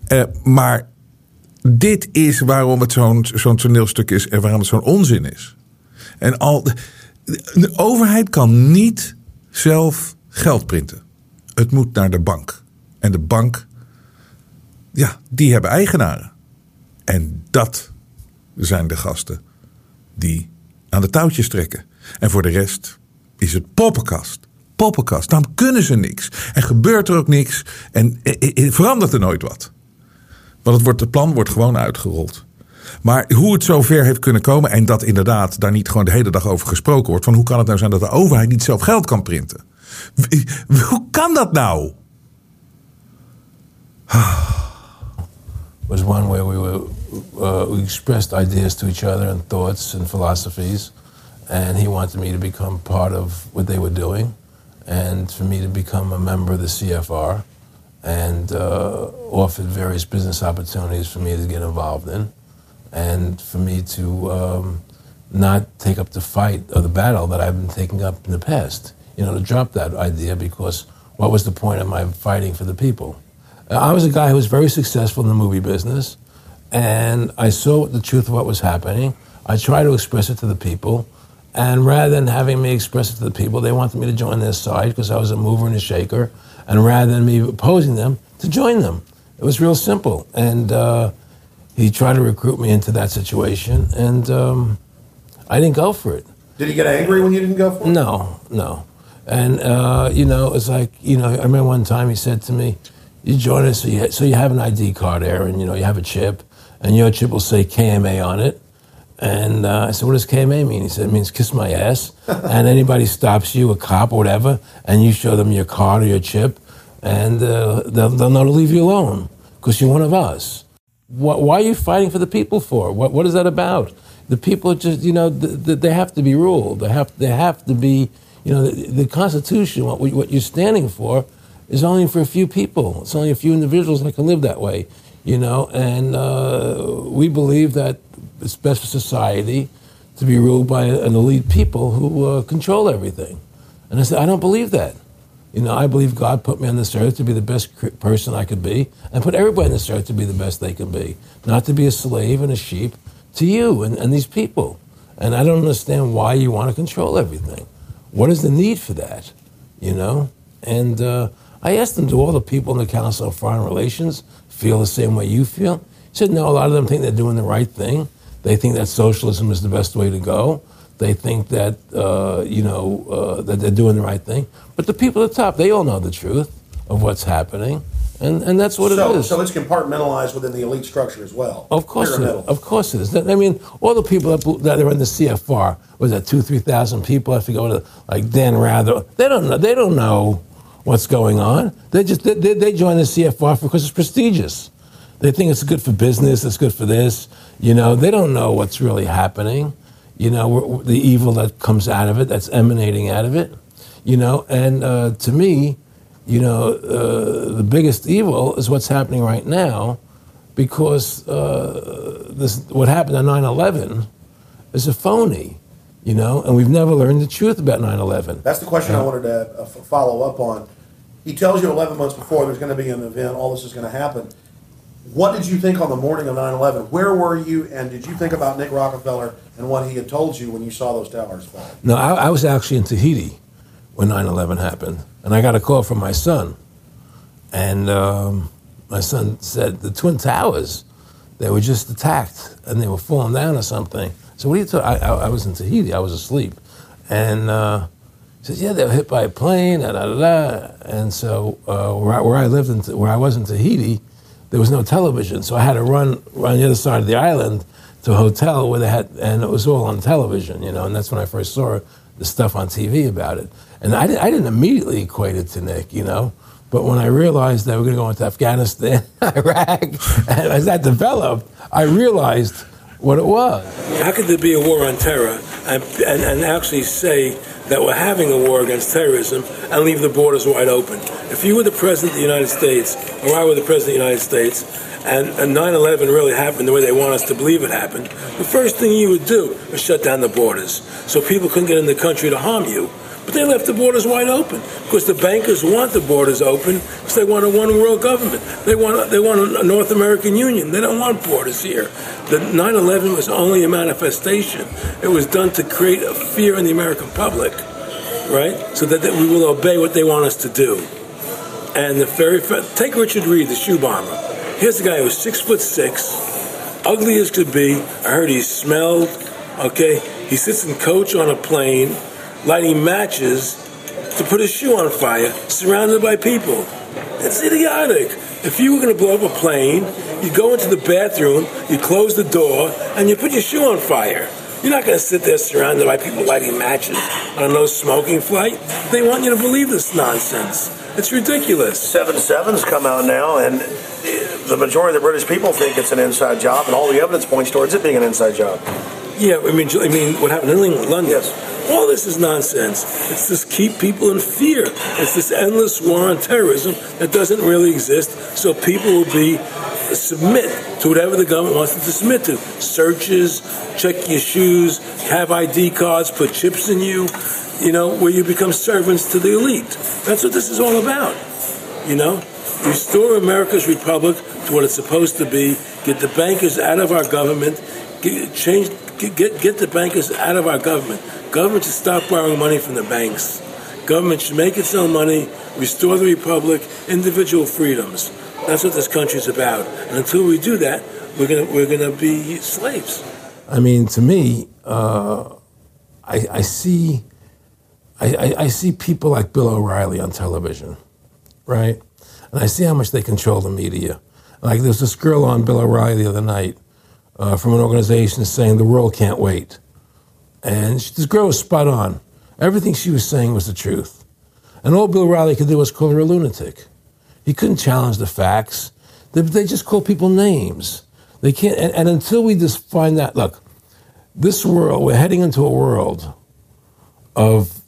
Eh, maar dit is waarom het zo'n zo'n toneelstuk is en waarom het zo'n onzin is. En al, de, de overheid kan niet zelf geld printen. Het moet naar de bank. En de bank, ja, die hebben eigenaren. En dat zijn de gasten die aan de touwtjes trekken. En voor de rest is het poppenkast. Poppenkast. Dan kunnen ze niks. En gebeurt er ook niks. En eh, eh, verandert er nooit wat. Want het, wordt, het plan wordt gewoon uitgerold. Maar hoe het zover heeft kunnen komen. En dat inderdaad daar niet gewoon de hele dag over gesproken wordt. Van hoe kan het nou zijn dat de overheid niet zelf geld kan printen? Hoe kan dat nou? Was one where we were uh, we expressed ideas to each other and thoughts and philosophies, and he wanted me to become part of what they were doing, and for me to become a member of the CFR, and uh, offered various business opportunities for me to get involved in, and for me to um, not take up the fight or the battle that I've been taking up in the past. You know, to drop that idea because what was the point of my fighting for the people? I was a guy who was very successful in the movie business, and I saw the truth of what was happening. I tried to express it to the people, and rather than having me express it to the people, they wanted me to join their side because I was a mover and a shaker, and rather than me opposing them, to join them. It was real simple, and uh, he tried to recruit me into that situation, and um, I didn't go for it. Did he get angry when you didn't go for it? No, no. And, uh, you know, it's like, you know, I remember one time he said to me, you join us, so you, so you have an ID card, Aaron, you know, you have a chip, and your chip will say KMA on it. And uh, I said, what does KMA mean? He said, it means kiss my ass. and anybody stops you, a cop or whatever, and you show them your card or your chip, and uh, they'll, they'll know to leave you alone because you're one of us. What, why are you fighting for the people for? What, what is that about? The people just, you know, th- th- they have to be ruled. They have, they have to be, you know, the, the Constitution, what, what you're standing for, is only for a few people. It's only a few individuals that can live that way, you know. And uh, we believe that it's best for society to be ruled by an elite people who uh, control everything. And I said, I don't believe that. You know, I believe God put me on this earth to be the best person I could be, and put everybody on this earth to be the best they can be, not to be a slave and a sheep to you and, and these people. And I don't understand why you want to control everything. What is the need for that? You know? And uh, I asked him, do all the people in the Council of Foreign Relations feel the same way you feel? He said, no, a lot of them think they're doing the right thing. They think that socialism is the best way to go. They think that, uh, you know, uh, that they're doing the right thing. But the people at the top, they all know the truth of what's happening. And, and that's what so, it is. So it's compartmentalized within the elite structure as well. Of course, it is. Of course it is. I mean, all the people that, that are in the CFR was that two, three thousand people. I forget what, like Dan Rather. They don't know. They don't know what's going on. They just they, they, join the CFR because it's prestigious. They think it's good for business. It's good for this. You know, they don't know what's really happening. You know, the evil that comes out of it, that's emanating out of it. You know, and uh, to me, you know, uh, the biggest evil is what's happening right now because uh, this, what happened on 9 11 is a phony, you know, and we've never learned the truth about 9 11. That's the question I wanted to uh, f- follow up on. He tells you 11 months before there's going to be an event, all this is going to happen. What did you think on the morning of 9 11? Where were you, and did you think about Nick Rockefeller and what he had told you when you saw those towers fall? No, I, I was actually in Tahiti when 9 11 happened, and I got a call from my son. And um, my son said, The Twin Towers, they were just attacked and they were falling down or something. So what are you talking? I, I, was in Tahiti. I was asleep, and uh, he says, "Yeah, they were hit by a plane." Da, da, da. And so uh, where, I, where I lived, in, where I was in Tahiti, there was no television, so I had to run run the other side of the island to a hotel where they had, and it was all on television, you know. And that's when I first saw the stuff on TV about it. And I, I didn't immediately equate it to Nick, you know. But when I realized that we are going to go into Afghanistan, Iraq, and as that developed, I realized what it was. How could there be a war on terror and, and, and actually say that we're having a war against terrorism and leave the borders wide open? If you were the President of the United States, or I were the President of the United States, and, and 9-11 really happened the way they want us to believe it happened, the first thing you would do is shut down the borders so people couldn't get in the country to harm you. But they left the borders wide open because the bankers want the borders open because they want a one world government. They want, they want a North American Union. They don't want borders here. The 9 11 was only a manifestation, it was done to create a fear in the American public, right? So that, that we will obey what they want us to do. And the very take Richard Reed, the shoe bomber. Here's a guy who was six foot six, ugly as could be. I heard he smelled. Okay, he sits in coach on a plane lighting matches to put his shoe on fire, surrounded by people. It's idiotic. If you were going to blow up a plane, you go into the bathroom, you close the door, and you put your shoe on fire. You're not going to sit there surrounded by people lighting matches on a no smoking flight. They want you to believe this nonsense. It's ridiculous. Seven Sevens come out now, and uh, the majority of the British people think it's an inside job, and all the evidence points towards it being an inside job. Yeah, I mean, I mean, what happened in London? Yes. All this is nonsense. It's just keep people in fear. It's this endless war on terrorism that doesn't really exist. So people will be uh, submit to whatever the government wants them to submit to. Searches, check your shoes, have ID cards, put chips in you. You know, where you become servants to the elite. That's what this is all about. You know, restore America's republic to what it's supposed to be. Get the bankers out of our government. Get, change. Get, get the bankers out of our government. Government should stop borrowing money from the banks. Government should make its own money, restore the republic, individual freedoms. That's what this country's about. And until we do that, we're gonna we're gonna be slaves. I mean, to me, uh, I, I, see, I, I, see people like Bill O'Reilly on television, right? And I see how much they control the media. Like there's this girl on Bill O'Reilly the other night uh, from an organization saying the world can't wait. And she, this girl was spot on. Everything she was saying was the truth. And all Bill Riley could do was call her a lunatic. He couldn't challenge the facts. They, they just call people names. They can't, and, and until we just find that, look, this world, we're heading into a world of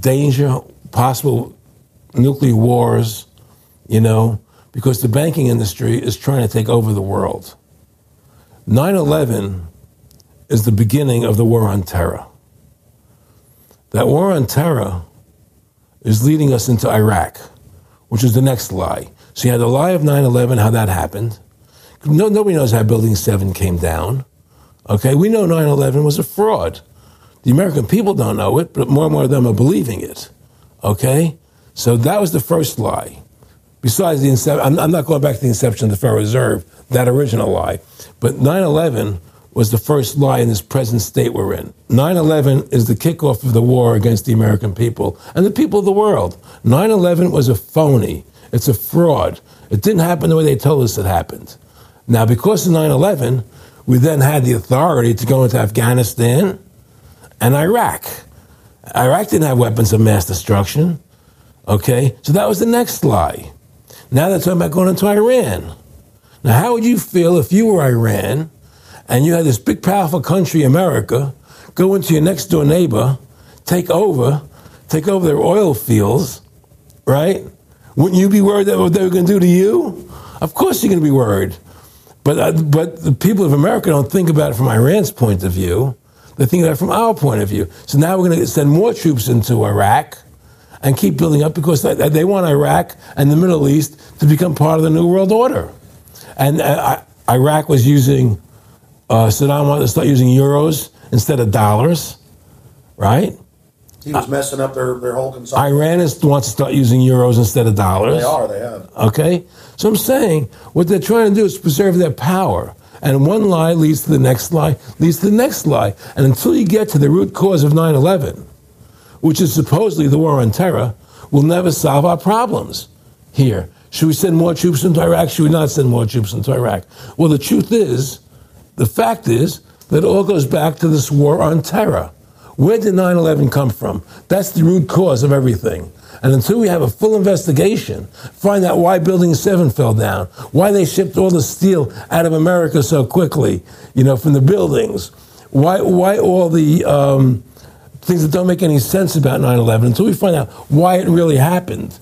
danger, possible nuclear wars, you know, because the banking industry is trying to take over the world. 9 11 is the beginning of the war on terror. That war on terror is leading us into Iraq, which is the next lie. So you had the lie of 9 11, how that happened. No, nobody knows how Building 7 came down. Okay, we know 9 11 was a fraud. The American people don't know it, but more and more of them are believing it. Okay? So that was the first lie. Besides the inception, I'm, I'm not going back to the inception of the Federal Reserve, that original lie. But 9 11 was the first lie in this present state we're in. 9 11 is the kickoff of the war against the American people and the people of the world. 9 11 was a phony, it's a fraud. It didn't happen the way they told us it happened. Now, because of 9 11, we then had the authority to go into Afghanistan and Iraq. Iraq didn't have weapons of mass destruction. Okay? So that was the next lie. Now they're talking about going into Iran. Now, how would you feel if you were Iran and you had this big, powerful country, America, go into your next door neighbor, take over, take over their oil fields, right? Wouldn't you be worried that what they were going to do to you? Of course you're going to be worried. But, uh, but the people of America don't think about it from Iran's point of view. They think about it from our point of view. So now we're going to send more troops into Iraq and keep building up because they, want Iraq and the Middle East to become part of the New World Order. And uh, Iraq was using uh, Saddam wanted to start using euros instead of dollars, right? He was messing up their, their whole consumption. Iran is, wants to start using euros instead of dollars. They are, they have. Okay? So I'm saying what they're trying to do is preserve their power. And one lie leads to the next lie, leads to the next lie. And until you get to the root cause of 9 11, which is supposedly the war on terror, we'll never solve our problems here. Should we send more troops into Iraq? Should we not send more troops into Iraq? Well, the truth is, the fact is, that it all goes back to this war on terror. Where did 9 11 come from? That's the root cause of everything. And until we have a full investigation, find out why Building 7 fell down, why they shipped all the steel out of America so quickly, you know, from the buildings, why, why all the um, things that don't make any sense about 9 11, until we find out why it really happened,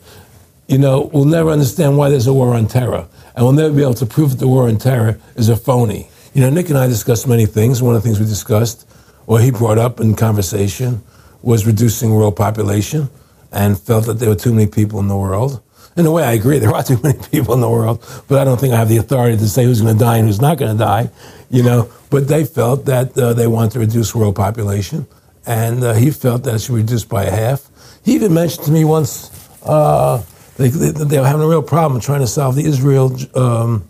you know, we'll never understand why there's a war on terror. And we'll never be able to prove that the war on terror is a phony. You know, Nick and I discussed many things. One of the things we discussed, or he brought up in conversation, was reducing world population and felt that there were too many people in the world. In a way, I agree. There are too many people in the world, but I don't think I have the authority to say who's going to die and who's not going to die. You know, but they felt that uh, they want to reduce world population, and uh, he felt that it should be reduced by a half. He even mentioned to me once uh, they, they, they, were having a real problem trying to solve the Israel um,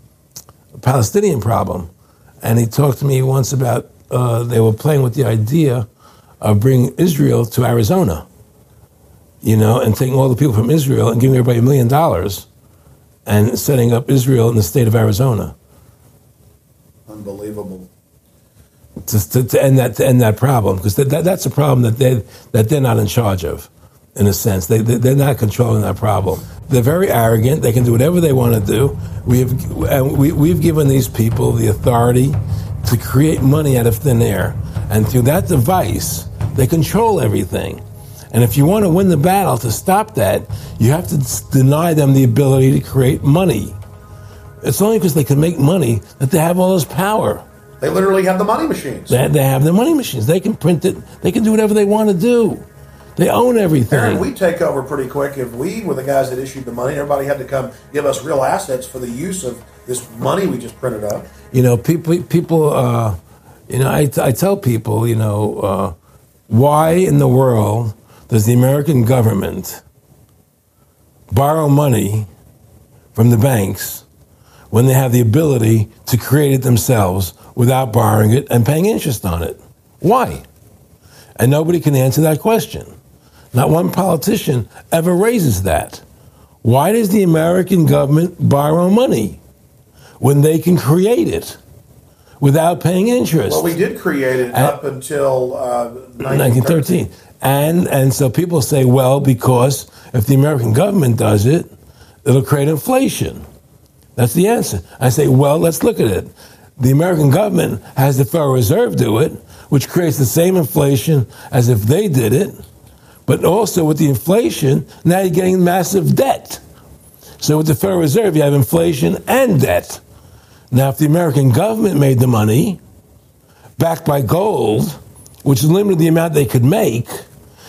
Palestinian problem, and he talked to me once about uh, they were playing with the idea of bringing Israel to Arizona you know, and taking all the people from Israel and giving everybody a million dollars and setting up Israel in the state of Arizona. Unbelievable. To, to, to end that to end that problem because that, that, that's a problem that they that they're not in charge of, in a sense. They, they they're not controlling that problem. They're very arrogant. They can do whatever they want to do. We have we, we've given these people the authority to create money out of thin air, and through that device, they control everything. And if you want to win the battle to stop that, you have to deny them the ability to create money. It's only because they can make money that they have all this power. They literally have the money machines. They, they have the money machines. They can print it. They can do whatever they want to do. They own everything. Aaron, we take over pretty quick. If we were the guys that issued the money, everybody had to come give us real assets for the use of this money we just printed up. You know, people, people. Uh, you know, I, I tell people, you know, uh, why in the world does the American government borrow money from the banks when they have the ability to create it themselves without borrowing it and paying interest on it? Why? And nobody can answer that question. Not one politician ever raises that. Why does the American government borrow money when they can create it without paying interest? Well, we did create it up until uh, 1913. 1913. And, and so people say, well, because if the American government does it, it'll create inflation. That's the answer. I say, well, let's look at it. The American government has the Federal Reserve do it, which creates the same inflation as if they did it. But also with the inflation, now you're getting massive debt. So with the Federal Reserve, you have inflation and debt. Now, if the American government made the money, backed by gold, which limited the amount they could make,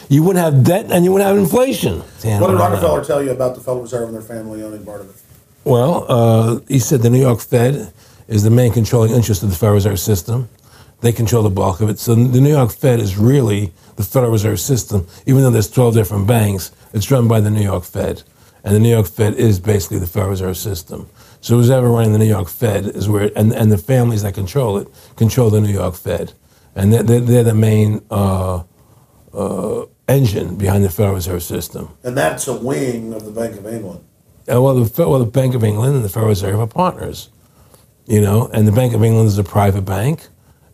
you wouldn't have debt and you wouldn't have inflation. Damn, what did Rockefeller tell you about the Federal Reserve and their family owning part of it? Well, uh, he said the New York Fed is the main controlling interest of the Federal Reserve System. They control the bulk of it. So the New York Fed is really the Federal Reserve System. Even though there's 12 different banks, it's run by the New York Fed. And the New York Fed is basically the Federal Reserve System. So who's ever running the New York Fed is where, and, and the families that control it control the New York Fed. And they're, they're the main uh, uh, engine behind the Federal Reserve System. And that's a wing of the Bank of England. Uh, well, the, well, the Bank of England and the Federal Reserve are partners, you know, and the Bank of England is a private bank,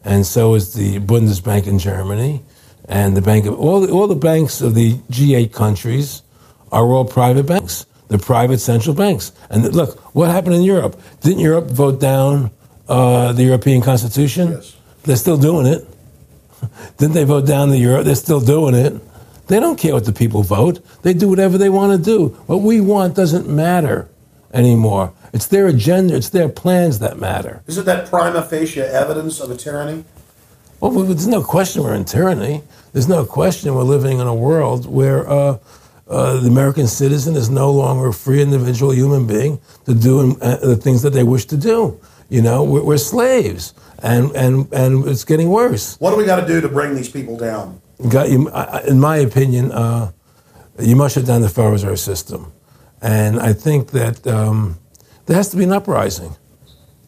and so is the Bundesbank in Germany, and the Bank of all the, all the banks of the G8 countries are all private banks. They're private central banks. And look, what happened in Europe? Didn't Europe vote down uh, the European Constitution? Yes. They're still doing it. Didn't they vote down the euro? They're still doing it. They don't care what the people vote. They do whatever they want to do. What we want doesn't matter anymore. It's their agenda, it's their plans that matter. Isn't that prima facie evidence of a tyranny? Well, there's no question we're in tyranny. There's no question we're living in a world where uh, uh, the American citizen is no longer a free individual human being to do uh, the things that they wish to do. You know, we're, we're slaves, and, and, and it's getting worse. What do we got to do to bring these people down? got you, in my opinion, uh, you must shut down the Federal Reserve System. And I think that um, there has to be an uprising.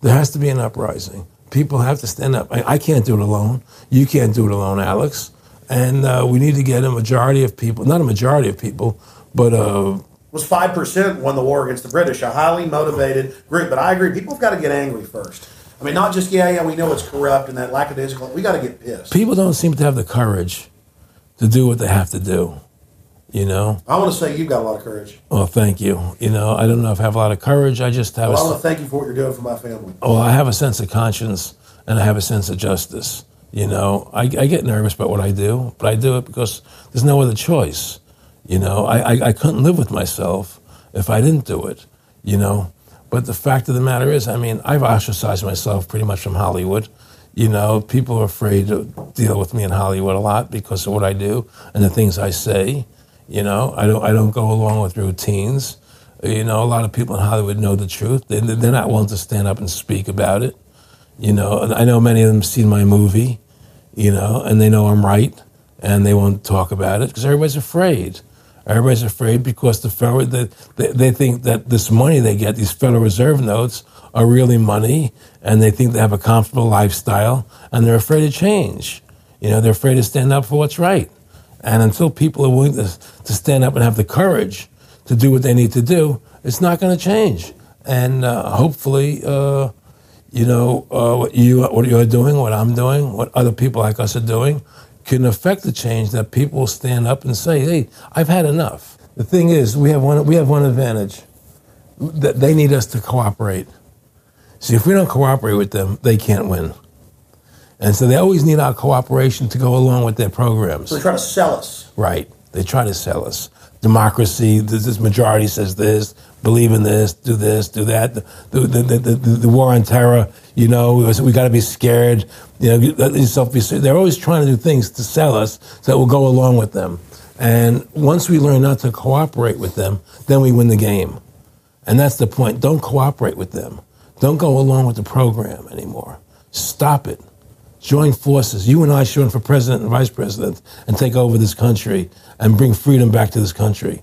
There has to be an uprising. People have to stand up. I, I can't do it alone. You can't do it alone, Alex. And uh, we need to get a majority of people, not a majority of people, but uh, was five percent won the war against the British. A highly motivated group. But I agree, people have got to get angry first. I mean, not just yeah, yeah, we know it's corrupt and that lackadaisical. We got to get pissed. people don't seem to have the courage to do what they have to do. You know? I want to say you've got a lot of courage. Well, thank you. You know, I don't know if I have a lot of courage. I just have. Well, I a, want to thank you for what you're doing for my family. Well, I have a sense of conscience and I have a sense of justice. You know, I, I get nervous about what I do, but I do it because there's no other choice. You know, I, I, I couldn't live with myself if I didn't do it, you know. But the fact of the matter is, I mean, I've ostracized myself pretty much from Hollywood. You know, people are afraid to deal with me in Hollywood a lot because of what I do and the things I say. You know, I don't I don't go along with routines. You know, a lot of people in Hollywood know the truth. They, they're not willing to stand up and speak about it. You know, I know many of them seen my movie, you know, and they know I'm right, and they won't talk about it because everybody's afraid. Everybody's afraid because the federal they, they, they think that this money they get, these Federal Reserve notes, are really money, and they think they have a comfortable lifestyle, and they're afraid to change. You know, they're afraid to stand up for what's right. And until people are willing to, to stand up and have the courage to do what they need to do, it's not going to change. And uh, hopefully, uh, you know, uh, what you what you're doing, what I'm doing, what other people like us are doing, can affect the change that people will stand up and say, "Hey, I've had enough." The thing is, we have one we have one advantage that they need us to cooperate. See, if we don't cooperate with them, they can't win. And so they always need our cooperation to go along with their programs. So they try to sell us. Right. They try to sell us. Democracy, this, this majority says this, believe in this, do this, do that. The, the, the, the, war on terror, you know, we, we got to be scared. You know, let yourself be They're always trying to do things to sell us so that we'll go along with them. And once we learn not to cooperate with them, then we win the game. And that's the point. Don't cooperate with them. Don't go along with the program anymore. Stop it join forces. You and I should run for president and vice president and take over this country and bring freedom back to this country.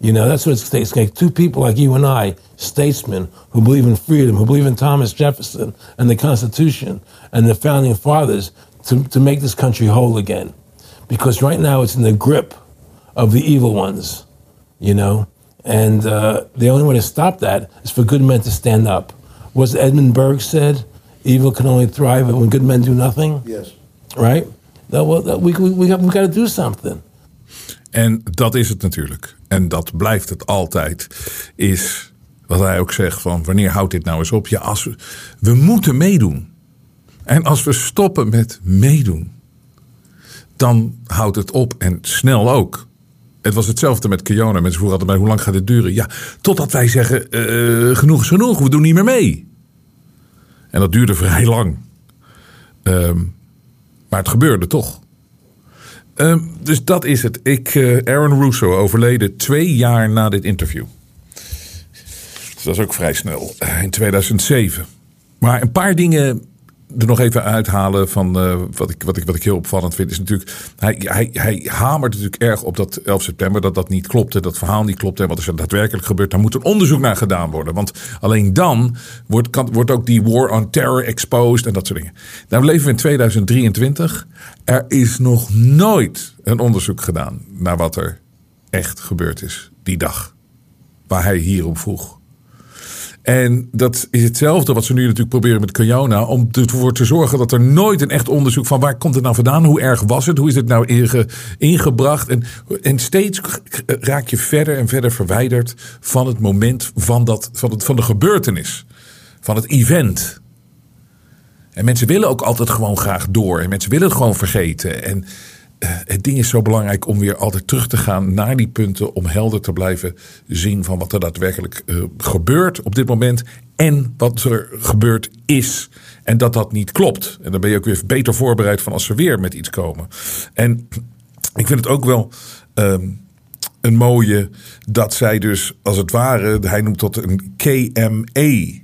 You know, that's what it's going to Take two people like you and I, statesmen who believe in freedom, who believe in Thomas Jefferson and the Constitution and the founding fathers to, to make this country whole again. Because right now it's in the grip of the evil ones, you know? And uh, the only way to stop that is for good men to stand up. Was Edmund Burke said, evil can only thrive when good men do nothing. Yes. Right? That, well, that, we, we, we, got, we got to do something. En dat is het natuurlijk. En dat blijft het altijd. Is wat hij ook zegt van wanneer houdt dit nou eens op? Ja, als we, we moeten meedoen. En als we stoppen met meedoen, dan houdt het op en snel ook. Het was hetzelfde met Kiona. Mensen vroegen altijd bij hoe lang gaat dit duren? Ja, totdat wij zeggen uh, genoeg is genoeg, we doen niet meer mee. En dat duurde vrij lang. Um, maar het gebeurde toch. Um, dus dat is het. Ik, uh, Aaron Russo overleden twee jaar na dit interview. Dus dat is ook vrij snel. Uh, in 2007. Maar een paar dingen er nog even uithalen van uh, wat, ik, wat, ik, wat ik heel opvallend vind. Is natuurlijk, hij, hij, hij hamert natuurlijk erg op dat 11 september. Dat dat niet klopte. Dat verhaal niet klopte. En wat is er daadwerkelijk gebeurd? Daar moet een onderzoek naar gedaan worden. Want alleen dan wordt, kan, wordt ook die war on terror exposed. En dat soort dingen. Nou leven we in 2023. Er is nog nooit een onderzoek gedaan. Naar wat er echt gebeurd is. Die dag. Waar hij hierom vroeg. En dat is hetzelfde wat ze nu natuurlijk proberen met Kiona. Om ervoor te zorgen dat er nooit een echt onderzoek van waar komt het nou vandaan? Hoe erg was het? Hoe is het nou inge, ingebracht? En, en steeds raak je verder en verder verwijderd van het moment van, dat, van, het, van de gebeurtenis. Van het event. En mensen willen ook altijd gewoon graag door. En mensen willen het gewoon vergeten. En het ding is zo belangrijk om weer altijd terug te gaan naar die punten. Om helder te blijven zien van wat er daadwerkelijk uh, gebeurt op dit moment. En wat er gebeurd is. En dat dat niet klopt. En dan ben je ook weer beter voorbereid van als ze weer met iets komen. En ik vind het ook wel. Um, een mooie dat zij dus als het ware, hij noemt dat een KMA-chip.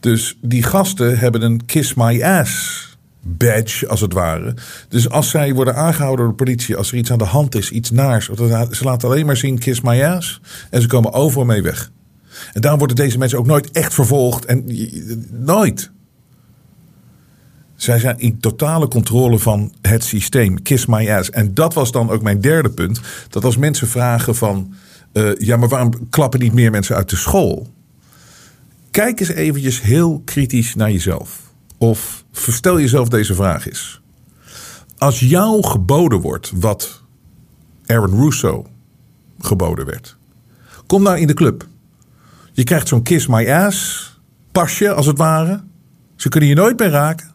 Dus die gasten hebben een Kiss My Ass badge, als het ware. Dus als zij worden aangehouden door de politie, als er iets aan de hand is, iets naars, ze laten alleen maar zien kiss my ass en ze komen overal mee weg. En daarom worden deze mensen ook nooit echt vervolgd en nooit. Zij zijn in totale controle van het systeem. Kiss my ass. En dat was dan ook mijn derde punt. Dat als mensen vragen van... Uh, ja, maar waarom klappen niet meer mensen uit de school? Kijk eens eventjes heel kritisch naar jezelf. Of verstel jezelf deze vraag eens. Als jou geboden wordt wat Aaron Russo geboden werd. Kom nou in de club. Je krijgt zo'n kiss my ass pasje als het ware. Ze kunnen je nooit meer raken.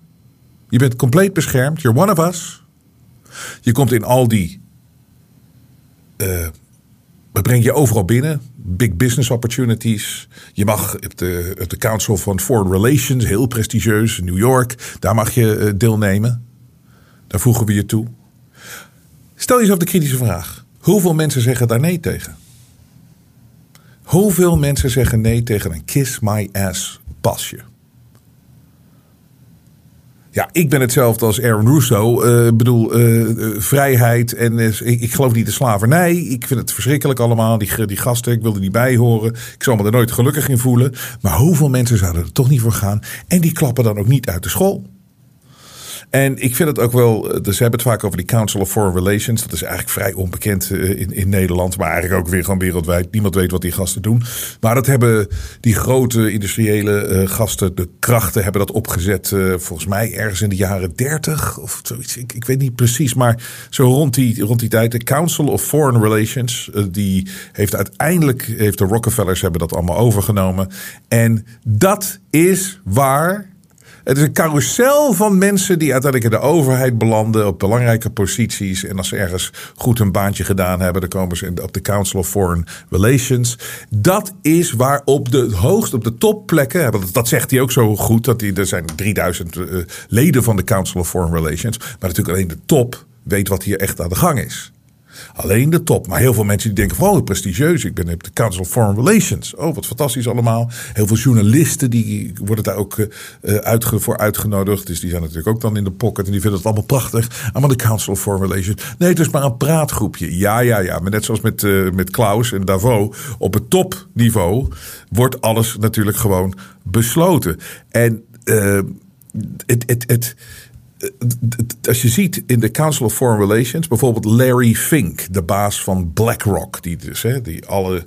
Je bent compleet beschermd. You're one of us. Je komt in al die. Uh, we brengen je overal binnen. Big business opportunities. Je mag op de, Council for Foreign Relations, heel prestigieus, New York. Daar mag je uh, deelnemen. Daar voegen we je toe. Stel jezelf de kritische vraag: hoeveel mensen zeggen daar nee tegen? Hoeveel mensen zeggen nee tegen een kiss my ass pasje? Ja, ik ben hetzelfde als Aaron Russo. Ik uh, bedoel, uh, vrijheid en ik, ik, geloof niet in slavernij. Ik vind het verschrikkelijk allemaal. Die, die gasten, ik wilde niet bij horen. Ik zal me er nooit gelukkig in voelen. Maar hoeveel mensen zouden er toch niet voor gaan? En die klappen dan ook niet uit de school. En ik vind het ook wel, eh, dus ze hebben het vaak over die Council of Foreign Relations. Dat is eigenlijk vrij onbekend eh, in, in Nederland, maar eigenlijk ook weer gewoon wereldwijd. Niemand weet wat die gasten doen. Maar dat hebben die grote industriële uh, gasten, de krachten, hebben dat opgezet. Volgens mij ergens in de jaren 30 of zoiets. Ik, ik weet niet precies, maar zo rond die, rond die tijd. De Council of Foreign Relations, die heeft uiteindelijk, heeft de Rockefellers hebben dat allemaal overgenomen. En dat is waar het is een carousel van mensen die uiteindelijk in de overheid belanden op belangrijke posities. En als ze ergens goed hun baantje gedaan hebben, dan komen ze op de Council of Foreign Relations. Dat is waar op de hoogst, op de topplekken, dat zegt hij ook zo goed, dat die, er zijn 3000 uh, leden van de Council of Foreign Relations. Maar natuurlijk alleen de top weet wat hier echt aan de gang is. Alleen de top. Maar heel veel mensen die denken van, oh, prestigieus. Ik ben op de Council of Foreign Relations. Oh, wat fantastisch allemaal. Heel veel journalisten die worden daar ook uh, uitge voor uitgenodigd. Dus die zijn natuurlijk ook dan in de pocket. En die vinden het allemaal prachtig. Maar de Council of Foreign Relations. Nee, het is maar een praatgroepje. Ja, ja, ja. Maar net zoals met, uh, met Klaus en Davos. Op het topniveau wordt alles natuurlijk gewoon besloten. En het... het, het als je ziet in de Council of Foreign Relations, bijvoorbeeld Larry Fink, de baas van BlackRock, die dus hè, die alle,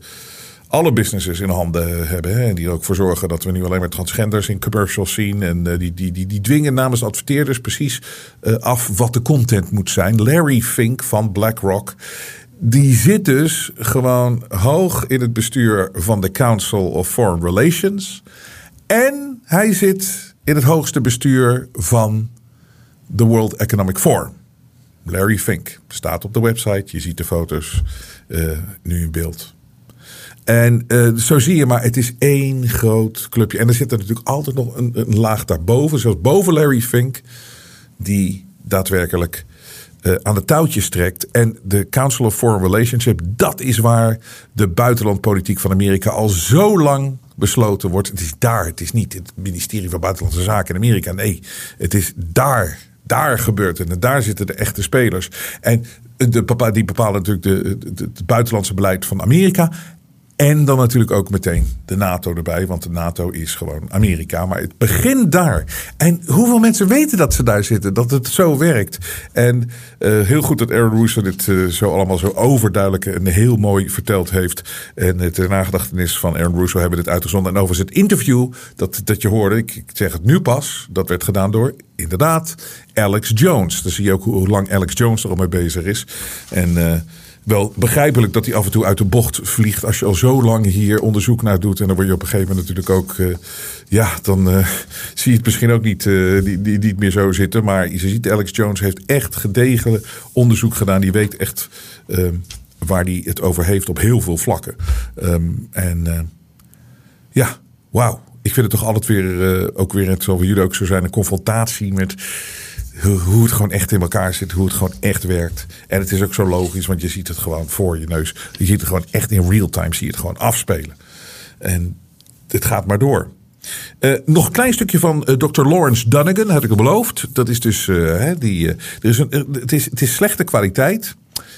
alle businesses in handen hebben. Hè, en die er ook voor zorgen dat we nu alleen maar transgenders in commercials zien. En uh, die, die, die, die dwingen namens adverteerders precies uh, af wat de content moet zijn. Larry Fink van BlackRock. Die zit dus gewoon hoog in het bestuur van de Council of Foreign Relations. En hij zit in het hoogste bestuur van the World Economic Forum. Larry Fink staat op de website. Je ziet de foto's uh, nu in beeld. En uh, zo zie je maar, het is één groot clubje. En er zit er natuurlijk altijd nog een, een laag daarboven. Zoals boven Larry Fink. Die daadwerkelijk uh, aan de touwtjes trekt. En de Council of Foreign Relationship, dat is waar de buitenlandpolitiek van Amerika al zo lang besloten wordt. Het is daar, het is niet het ministerie van Buitenlandse Zaken in Amerika. Nee, het is daar daar gebeurt het. En daar zitten de echte spelers. En de, die bepalen natuurlijk de, het buitenlandse beleid van Amerika. En dan natuurlijk ook meteen de NATO erbij, want de NATO is gewoon Amerika. Maar het begint daar. En hoeveel mensen weten dat ze daar zitten, dat het zo werkt? En uh, heel goed dat Aaron Russo dit uh, zo allemaal zo overduidelijk en heel mooi verteld heeft. En het nagedachtenis van Aaron Russo hebben dit uitgezonden. En overigens het interview dat, dat je hoorde, ik, zeg het nu pas, dat werd gedaan door inderdaad Alex Jones. Dan zie je ook hoe, hoe lang Alex Jones er al mee bezig is. En... Wel begrijpelijk dat hij af en toe uit de bocht vliegt. Als je al zo lang hier onderzoek naar doet. En dan word je op een gegeven moment natuurlijk ook. Uh, ja, dan uh, zie je het misschien ook niet, uh, die, die, niet meer zo zitten. Maar je ziet, Alex Jones heeft echt gedegen onderzoek gedaan. Die weet echt ehm, waar hij het over heeft op heel veel vlakken. Um, en ja, wauw. Ik vind het toch altijd weer, ook weer, het zal jullie ook zo zijn, een confrontatie met hoe het gewoon echt in elkaar zit, hoe het gewoon echt werkt. En het is ook zo logisch, want je ziet het gewoon voor je neus. Je ziet het gewoon echt in real time, zie je het gewoon afspelen. En het gaat maar door. Uh, nog een klein stukje van uh, Dr. Lawrence Dunnigan, had ik al beloofd. Dat is dus, uh, hè, die, er is een, het, is, het is slechte kwaliteit.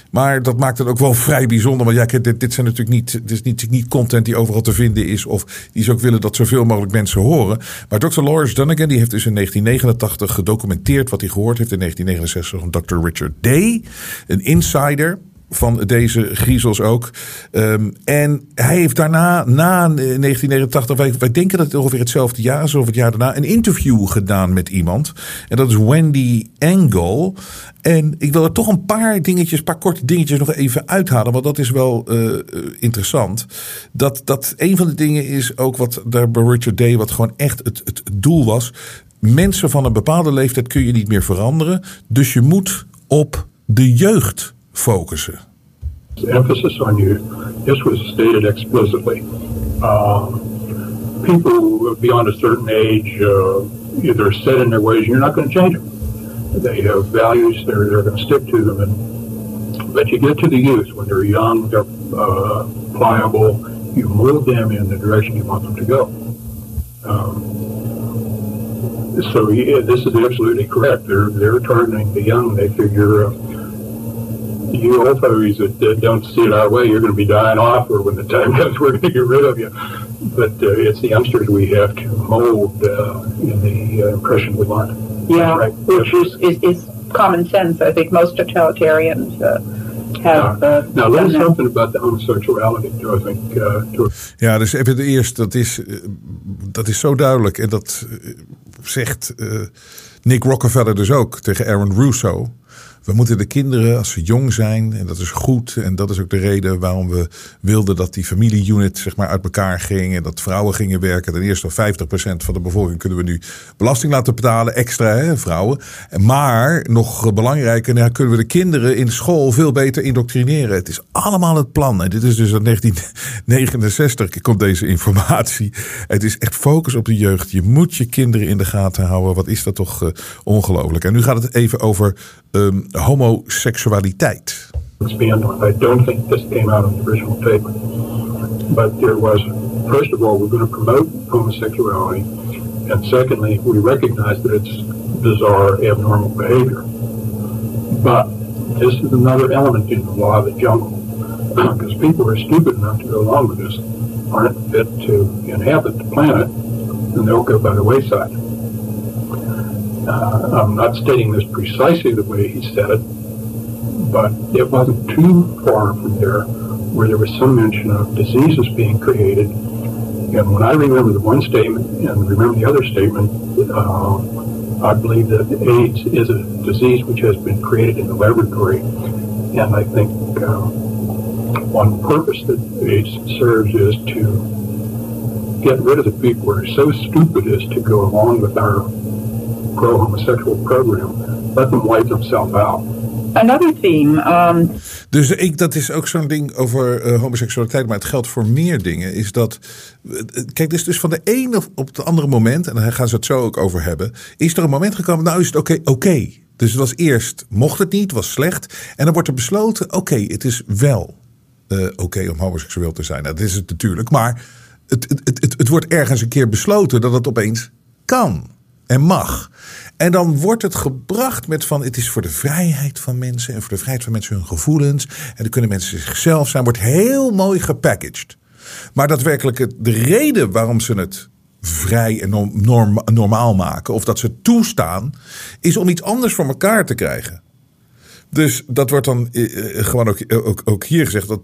Maar dat maakt het ook wel vrij bijzonder. Want ja, dit, dit zijn natuurlijk niet, dit is niet, niet content die overal te vinden is. Of die ze ook willen dat zoveel mogelijk mensen horen. Maar Dr. Lawrence Dunnigan die heeft dus in 1989 gedocumenteerd wat hij gehoord heeft in 1969 van Dr. Richard Day. Een insider van deze griezels ook. Um, en hij heeft daarna, na 1989, wij, wij denken dat het ongeveer hetzelfde jaar is, of het jaar daarna, een interview gedaan met iemand. En dat is Wendy Engel. En ik wil er toch een paar dingetjes, een paar korte dingetjes nog even uithalen, want dat is wel uh, interessant. Dat, dat een van de dingen is ook wat daar bij Richard Day, wat gewoon echt het, het doel was. Mensen van een bepaalde leeftijd kun je niet meer veranderen. Dus je moet op de jeugd focussen. The emphasis on youth, this was stated explicitly. Um, people beyond a certain age, uh, they're set in their ways, you're not going to change them. They have values, they're, they're going to stick to them. And, but you get to the youth when they're young, they're uh, pliable, you move them in the direction you want them to go. Um, so yeah, this is absolutely correct. They're they're targeting the young. They figure uh, you old folks that, that don't see it our way, you're going to be dying off, or when the time comes, we're going to get rid of you. But uh, it's the youngsters we have to mold uh, in the uh, impression we want. Yeah, right. which is, is, is, common sense. I think most totalitarians uh, have. Uh, now, a little something about the homosexuality, do I think. Uh, ja, dus even de eerste, dat is, dat is zo duidelijk. En dat zegt Nick Rockefeller dus ook tegen Aaron Russo. We moeten de kinderen, als ze jong zijn, en dat is goed. En dat is ook de reden waarom we wilden dat die familieunit zeg maar, uit elkaar ging. En dat vrouwen gingen werken. Ten eerste 50% van de bevolking kunnen we nu belasting laten betalen. Extra, hè, vrouwen. Maar nog belangrijker, nou, kunnen we de kinderen in school veel beter indoctrineren. Het is allemaal het plan. En dit is dus uit 1969 komt deze informatie. Het is echt focus op de jeugd. Je moet je kinderen in de gaten houden. Wat is dat toch uh, ongelooflijk. En nu gaat het even over um, homoseksualiteit. I don't think this came out of the original paper. But there was, first of all, we're going to promote homosexuality. And secondly, we recognize that it's bizarre, abnormal behavior. But this is another element in the law of the jungle. Because people are stupid enough to go along with this, aren't fit to inhabit the planet, and they'll go by the wayside. Uh, I'm not stating this precisely the way he said it, but it wasn't too far from there where there was some mention of diseases being created. And when I remember the one statement and remember the other statement, uh, I believe that AIDS is a disease which has been created in the laboratory. And I think uh, one purpose that AIDS serves is to get rid of the people who are so stupid as to go along with our pro-homosexual program. Let them wipe themselves out. Another theme. Um... Dus ik, dat is ook zo'n ding over uh, homoseksualiteit, maar het geldt voor meer dingen. Is dat. Kijk, dus, dus van de ene op het andere moment, en daar gaan ze het zo ook over hebben. Is er een moment gekomen, nou is het oké, okay, oké. Okay. Dus het was eerst, mocht het niet, was slecht. En dan wordt er besloten, oké, okay, het is wel uh, oké om homoseksueel te zijn. Nou, dat is het natuurlijk. Maar het, het, het, het wordt ergens een keer besloten dat het opeens kan en mag. En dan wordt het gebracht met van het is voor de vrijheid van mensen en voor de vrijheid van mensen hun gevoelens. En dan kunnen mensen zichzelf zijn. Wordt heel mooi gepackaged. Maar daadwerkelijk de reden waarom ze het vrij en norm, normaal maken, of dat ze toestaan, is om iets anders voor elkaar te krijgen. Dus dat wordt dan eh, eh, gewoon ook, eh, ook, ook, hier gezegd dat,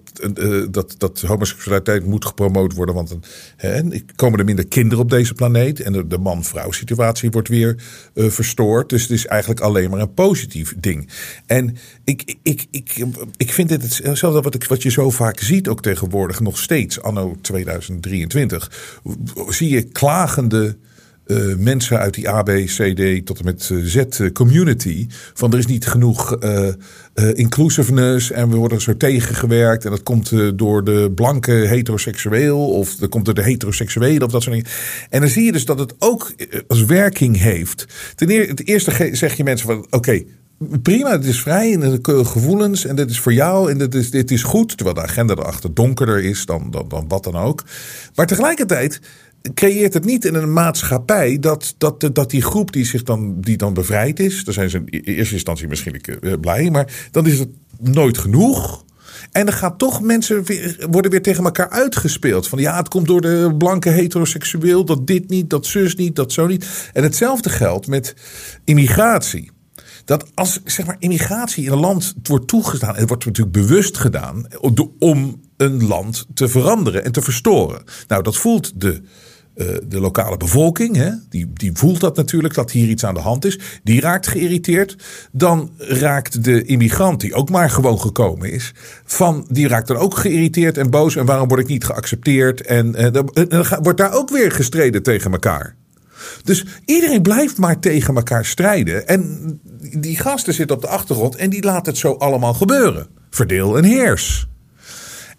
dat, dat homoseksualiteit moet gepromoot worden. Want er komen er minder kinderen op deze planeet. En de, de man-vrouw situatie wordt weer verstoord. Dus het is eigenlijk alleen maar een positief ding. En ik, ik, ik, ik vind dit hetzelfde wat, ik, wat je zo vaak ziet ook tegenwoordig. Nog steeds, anno 2023. Zie je klagende uh, mensen uit die A, B, C, D tot en met uh, Z uh, community. Van er is niet genoeg inclusiveness en we worden zo tegengewerkt. En dat komt door de blanke heteroseksueel of dat komt door de heteroseksuele of dat soort dingen. En dan zie je dus dat het ook als werking heeft. Ten eerste, zeg je mensen van oké, prima, het is vrij en de gevoelens en dit is voor jou en dit is, dit is goed. Terwijl de agenda erachter donkerder is dan, dan, dan wat dan ook. Maar tegelijkertijd creëert het niet in een maatschappij dat, dat, dat die groep die zich dan, die dan bevrijd is, daar zijn ze in eerste instantie misschien eh, blij, maar dan is het nooit genoeg. En dan gaat toch mensen weer, worden weer tegen elkaar uitgespeeld. Van ja, het komt door de blanke heteroseksueel, dat dit niet, dat zus niet, dat zo niet. En hetzelfde geldt met immigratie. Dat als zeg maar, immigratie in een land wordt toegestaan, en het wordt natuurlijk bewust gedaan om een land te veranderen en te verstoren. Nou, dat voelt de de lokale bevolking, hè, die, die voelt dat natuurlijk, dat hier iets aan de hand is. Die raakt geïrriteerd. Dan raakt de immigrant, die ook maar gewoon gekomen is, van, die raakt dan ook geïrriteerd en boos. En waarom word ik niet geaccepteerd? En, en dan wordt daar ook weer gestreden tegen elkaar. Dus iedereen blijft maar tegen elkaar strijden. En die gasten zitten op de achtergrond en die laten het zo allemaal gebeuren. Verdeel en heers.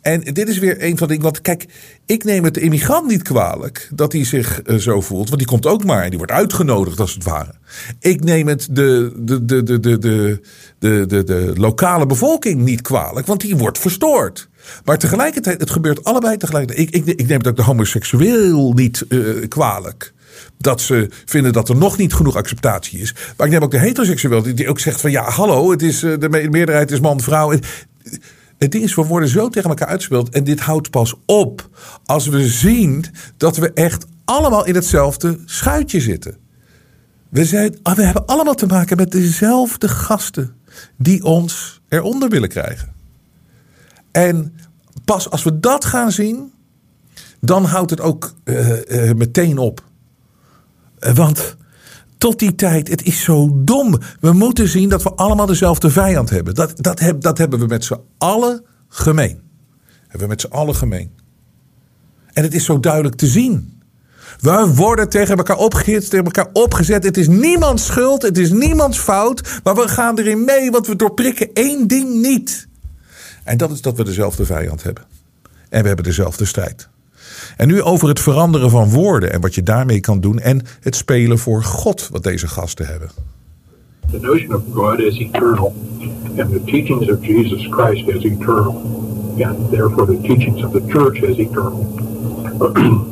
En dit is weer een van de dingen. Want kijk, ik neem het de immigrant niet kwalijk dat hij zich uh, zo voelt. Want die komt ook maar en die wordt uitgenodigd als het ware. Ik neem het de, de, de, de, de, de, de, de, lokale bevolking niet kwalijk. Want die wordt verstoord. Maar tegelijkertijd, het gebeurt allebei tegelijkertijd. Ik, ik, ik neem het ook de homoseksueel niet uh, kwalijk dat ze vinden dat er nog niet genoeg acceptatie is. Maar ik neem ook de heteroseksueel die ook zegt van ja, hallo, het is, de meerderheid is man-vrouw. Het ding is, we worden zo tegen elkaar uitgespeeld. En dit houdt pas op als we zien dat we echt allemaal in hetzelfde schuitje zitten. We, zijn, we hebben allemaal te maken met dezelfde gasten die ons eronder willen krijgen. En pas als we dat gaan zien, dan houdt het ook uh, uh, meteen op. Want tot die tijd, het is zo dom. We moeten zien dat we allemaal dezelfde vijand hebben. Dat, dat, dat hebben we met z'n allen gemeen. Hebben we met z'n allen gemeen. En het is zo duidelijk te zien. We worden tegen elkaar opgehitst, tegen elkaar opgezet. Het is niemands schuld, het is niemands fout. Maar we gaan erin mee, want we doorprikken één ding niet. En dat is dat we dezelfde vijand hebben. En we hebben dezelfde strijd. En nu over het veranderen van woorden en wat je daarmee kan doen en het spelen voor God wat deze gasten hebben. The notion of God is eternal and the teachings of Jesus Christ is eternal and therefore the teachings of the church is eternal.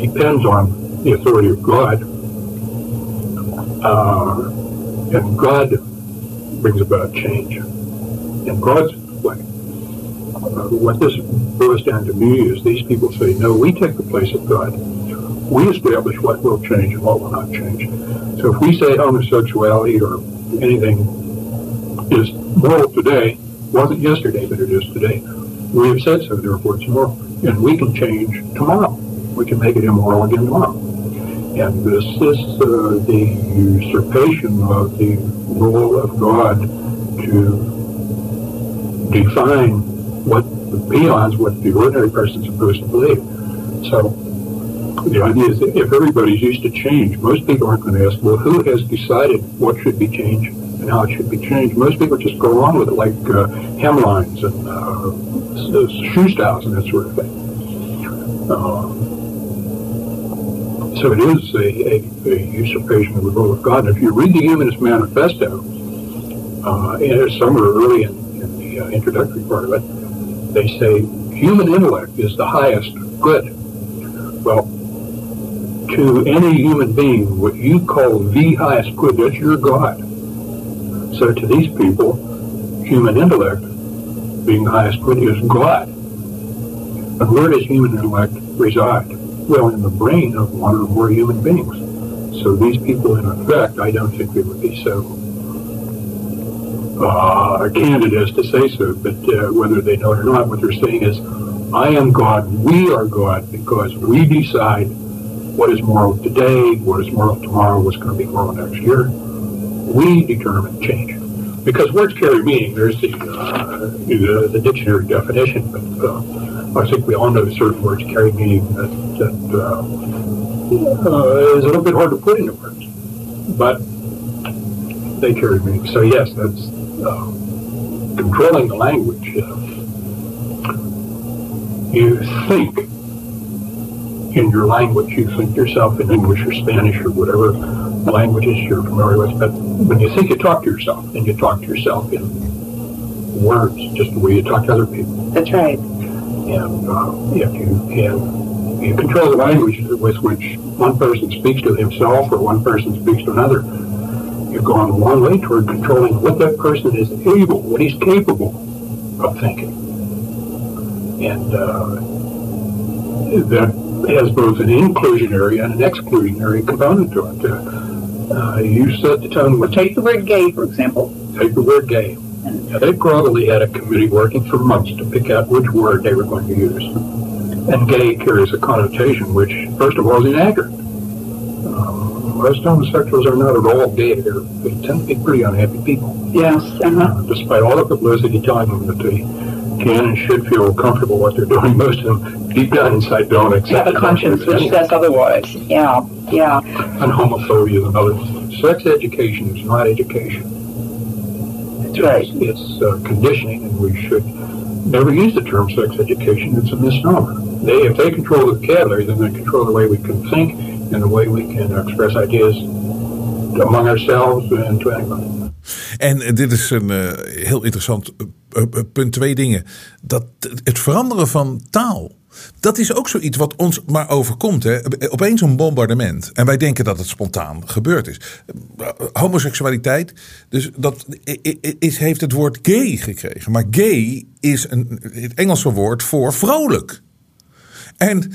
Depends on the authority of God. Uh, and God brings about change in God's way. Uh, what this boils down to me is these people say, no, we take the place of God. We establish what will change and what will not change. So if we say homosexuality or anything is moral today, wasn't yesterday, but it is today, we have said so, therefore it's moral. And we can change tomorrow. We can make it immoral again tomorrow. And this is uh, the usurpation of the role of God to define what the beyond what the ordinary person is supposed to believe. So the idea is that if everybody's used to change, most people aren't going to ask, well, who has decided what should be changed and how it should be changed? Most people just go along with it, like uh, hemlines and uh, shoe styles and that sort of thing. Uh, so it is a, a, a, usurpation of the role of God. And if you read the Humanist Manifesto, uh, and somewhere early in, in the uh, introductory part of it, they say human intellect is the highest good. Well, to any human being, what you call the highest good, that's your God. So to these people, human intellect, being the highest good, is God. And where does human intellect reside? Well, in the brain of one or more human beings. So these people, in effect, I don't think they would be so uh, candid as to say so, but uh, whether they know it or not, what they're saying is, I am God, we are God, because we decide what is moral today, what is moral tomorrow, what's going to be moral next year. We determine change. Because words carry meaning. There's the, uh, the, the, dictionary definition, but uh, I think we all know certain words carry meaning that, that uh, uh, is a little bit hard to put into words. But they carry meaning. So yes, that's controlling the language. Uh, you think in your language, you think yourself in English or Spanish or whatever languages you're familiar with, but when you think you talk to yourself, and you talk to yourself in words, just the way you talk to other people. That's right. And uh, if you can You control the language with which one person speaks to himself or one person speaks to another. You've gone a long way toward controlling what that person is able, what he's capable of thinking. And uh, that has both an inclusionary and an exclusionary component to it. Uh, you set the tone with. Take the word gay, for example. Take the word gay. Now, they probably had a committee working for months to pick out which word they were going to use. And gay carries a connotation which, first of all, is inaccurate. Um, most homosexuals are not at all gay. They're, they tend to be pretty unhappy people. Yes. Uh-huh. Despite all the publicity telling them that they can and should feel comfortable what they're doing, most of them deep down inside don't accept Have a conscience which says otherwise. Yeah, yeah. And homophobia is another. Sex education is not education. That's right. It's, it's uh, conditioning, and we should never use the term sex education. It's a misnomer. They, if they control the vocabulary, then they control the way we can think and the way we can express ideas among ourselves and to anybody. En dit is een uh, heel interessant uh, uh, punt. Twee dingen. Dat het veranderen van taal. Dat is ook zoiets wat ons maar overkomt. Hè. Opeens een bombardement. En wij denken dat het spontaan gebeurd is. Homoseksualiteit. Dus dat is, heeft het woord gay gekregen. Maar gay is een, het Engelse woord voor vrolijk. En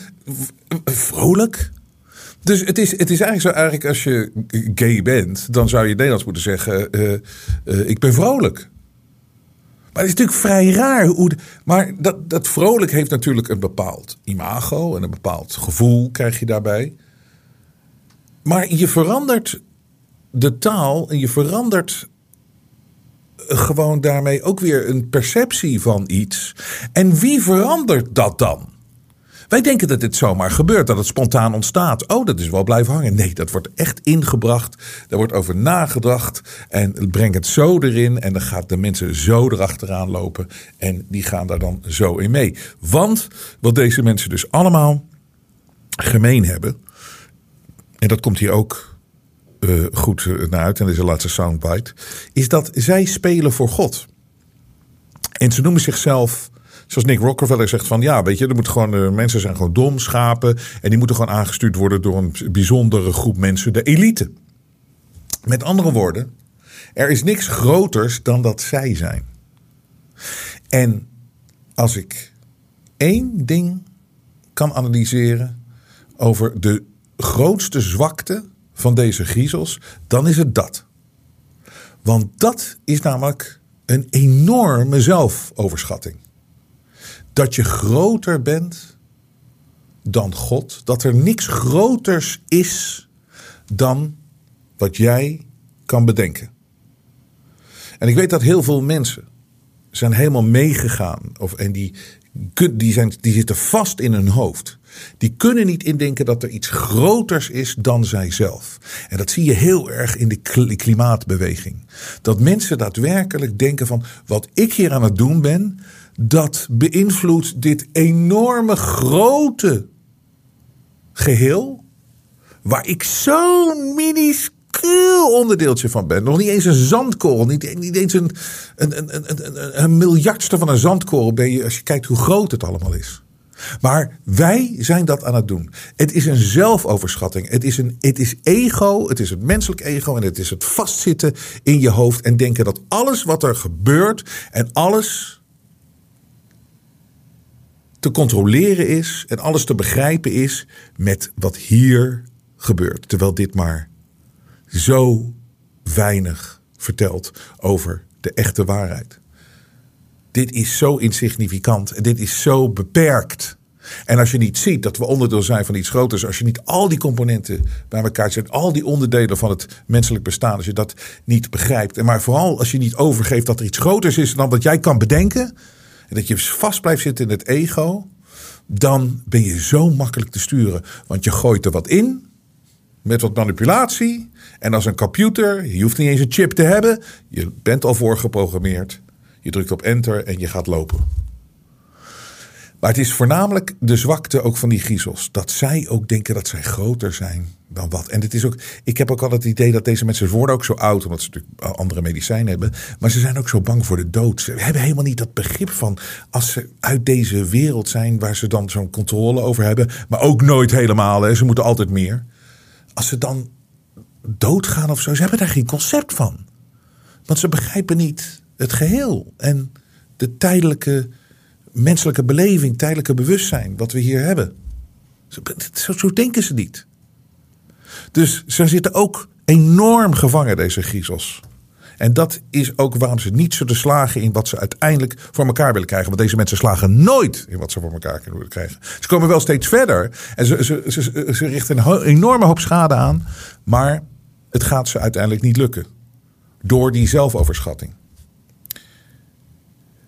vrolijk? Dus het is, het is eigenlijk zo, eigenlijk als je gay bent, dan zou je Nederlands moeten zeggen: uh, uh, Ik ben vrolijk. Maar het is natuurlijk vrij raar. Hoe maar dat, dat vrolijk heeft natuurlijk een bepaald imago en een bepaald gevoel krijg je daarbij. Maar je verandert de taal en je verandert gewoon daarmee ook weer een perceptie van iets. En wie verandert dat dan? Wij denken dat dit zomaar gebeurt, dat het spontaan ontstaat. Oh, dat is wel blijven hangen. Nee, dat wordt echt ingebracht. Daar wordt over nagedacht. En breng het zo erin. En dan gaat de mensen zo erachteraan lopen. En die gaan daar dan zo in mee. Want wat deze mensen dus allemaal gemeen hebben. En dat komt hier ook uh, goed naar uit. En dat is de laatste soundbite. Is dat zij spelen voor God. En ze noemen zichzelf Zoals Nick Rockefeller zegt van ja, weet je, er moet gewoon, uh, mensen zijn gewoon dom, schapen. En die moeten gewoon aangestuurd worden door een bijzondere groep mensen, de elite. Met andere woorden, er is niks groters dan dat zij zijn. En als ik één ding kan analyseren over de grootste zwakte van deze griezels, dan is het dat. Want dat is namelijk een enorme zelfoverschatting dat je groter bent dan God. Dat er niks groters is dan wat jij kan bedenken. En ik weet dat heel veel mensen zijn helemaal meegegaan. Of, en die, die, zijn, die zitten vast in hun hoofd. Die kunnen niet indenken dat er iets groters is dan zijzelf. En dat zie je heel erg in de klimaatbeweging. Dat mensen daadwerkelijk denken van wat ik hier aan het doen ben, dat beïnvloedt dit enorme grote geheel. Waar ik zo'n minuscuul onderdeeltje van ben. Nog niet eens een zandkorrel. Niet, eens een, een, een, een, een miljardste van een zandkorrel ben je als je kijkt hoe groot het allemaal is. Maar wij zijn dat aan het doen. Het is een zelfoverschatting. Het is, een, het is ego, het is het menselijk ego en het is het vastzitten in je hoofd en denken dat alles wat er gebeurt en alles te controleren is en alles te begrijpen is met wat hier gebeurt. Terwijl dit maar zo weinig vertelt over de echte waarheid. Dit is zo insignificant en dit is zo beperkt. En als je niet ziet dat we onderdeel zijn van iets groters, als je niet al die componenten bij elkaar zet, al die onderdelen van het menselijk bestaan, als je dat niet begrijpt, en maar vooral als je niet overgeeft dat er iets groters is dan wat jij kan bedenken, en dat je vast blijft zitten in het ego, dan ben je zo makkelijk te sturen. Want je gooit er wat in, met wat manipulatie. En als een computer, je hoeft niet eens een chip te hebben, je bent al voorgeprogrammeerd. Je drukt op enter en je gaat lopen. Maar het is voornamelijk de zwakte ook van die griezels. Dat zij ook denken dat zij groter zijn dan wat. En het is ook, ik heb ook altijd het idee dat deze mensen worden ook zo oud, omdat ze natuurlijk andere medicijnen hebben. Maar ze zijn ook zo bang voor de dood. Ze hebben helemaal niet dat begrip van als ze uit deze wereld zijn waar ze dan zo'n controle over hebben. Maar ook nooit helemaal. Hè. Ze moeten altijd meer. Als ze dan doodgaan of zo, ze hebben daar geen concept van. Want ze begrijpen niet het geheel. En de tijdelijke menselijke beleving, tijdelijke bewustzijn, wat we hier hebben. Zo, zo denken ze niet. Dus ze zitten ook enorm gevangen, deze griezels. En dat is ook waarom ze niet zullen slagen in wat ze uiteindelijk voor elkaar willen krijgen. Want deze mensen slagen nooit in wat ze voor elkaar willen krijgen. Ze komen wel steeds verder. En ze, ze, ze, ze richten een enorme hoop schade aan. Maar het gaat ze uiteindelijk niet lukken. Door die zelfoverschatting.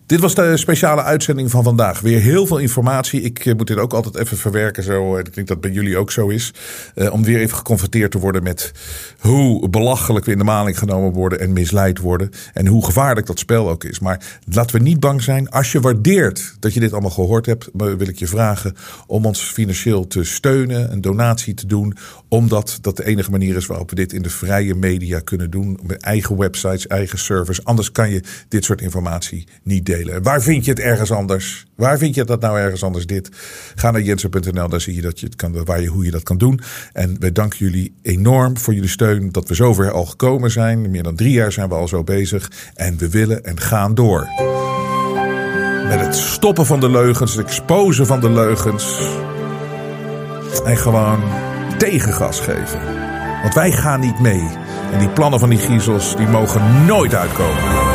Dit was de speciale uitzending van vandaag. Weer heel veel informatie. Ik eh, moet dit ook altijd even verwerken. Zo. Ik denk dat bij jullie ook zo is. Uh, om weer even geconfronteerd te worden met hoe belachelijk we in de maling genomen worden en misleid worden. En hoe gevaarlijk dat spel ook is. Maar laten we niet bang zijn. Als je waardeert dat je dit allemaal gehoord hebt, wil ik je vragen om ons financieel te steunen. Een donatie te doen. Omdat dat de enige manier is waarop we dit in de vrije media kunnen doen. Met eigen websites, eigen servers. Anders kan je dit soort informatie niet delen. Waar vind je het ergens anders? Waar vind je dat nou ergens anders dit? Ga naar jensen.nl, daar zie je, dat je het kan, waar je, hoe je dat kan doen. En wij danken jullie enorm voor jullie steun dat we zover al gekomen zijn. Meer dan drie jaar zijn we al zo bezig. En we willen en gaan door. Met het stoppen van de leugens, het exposen van de leugens. En gewoon tegengas geven. Want wij gaan niet mee. En die plannen van die griezels, die mogen nooit uitkomen.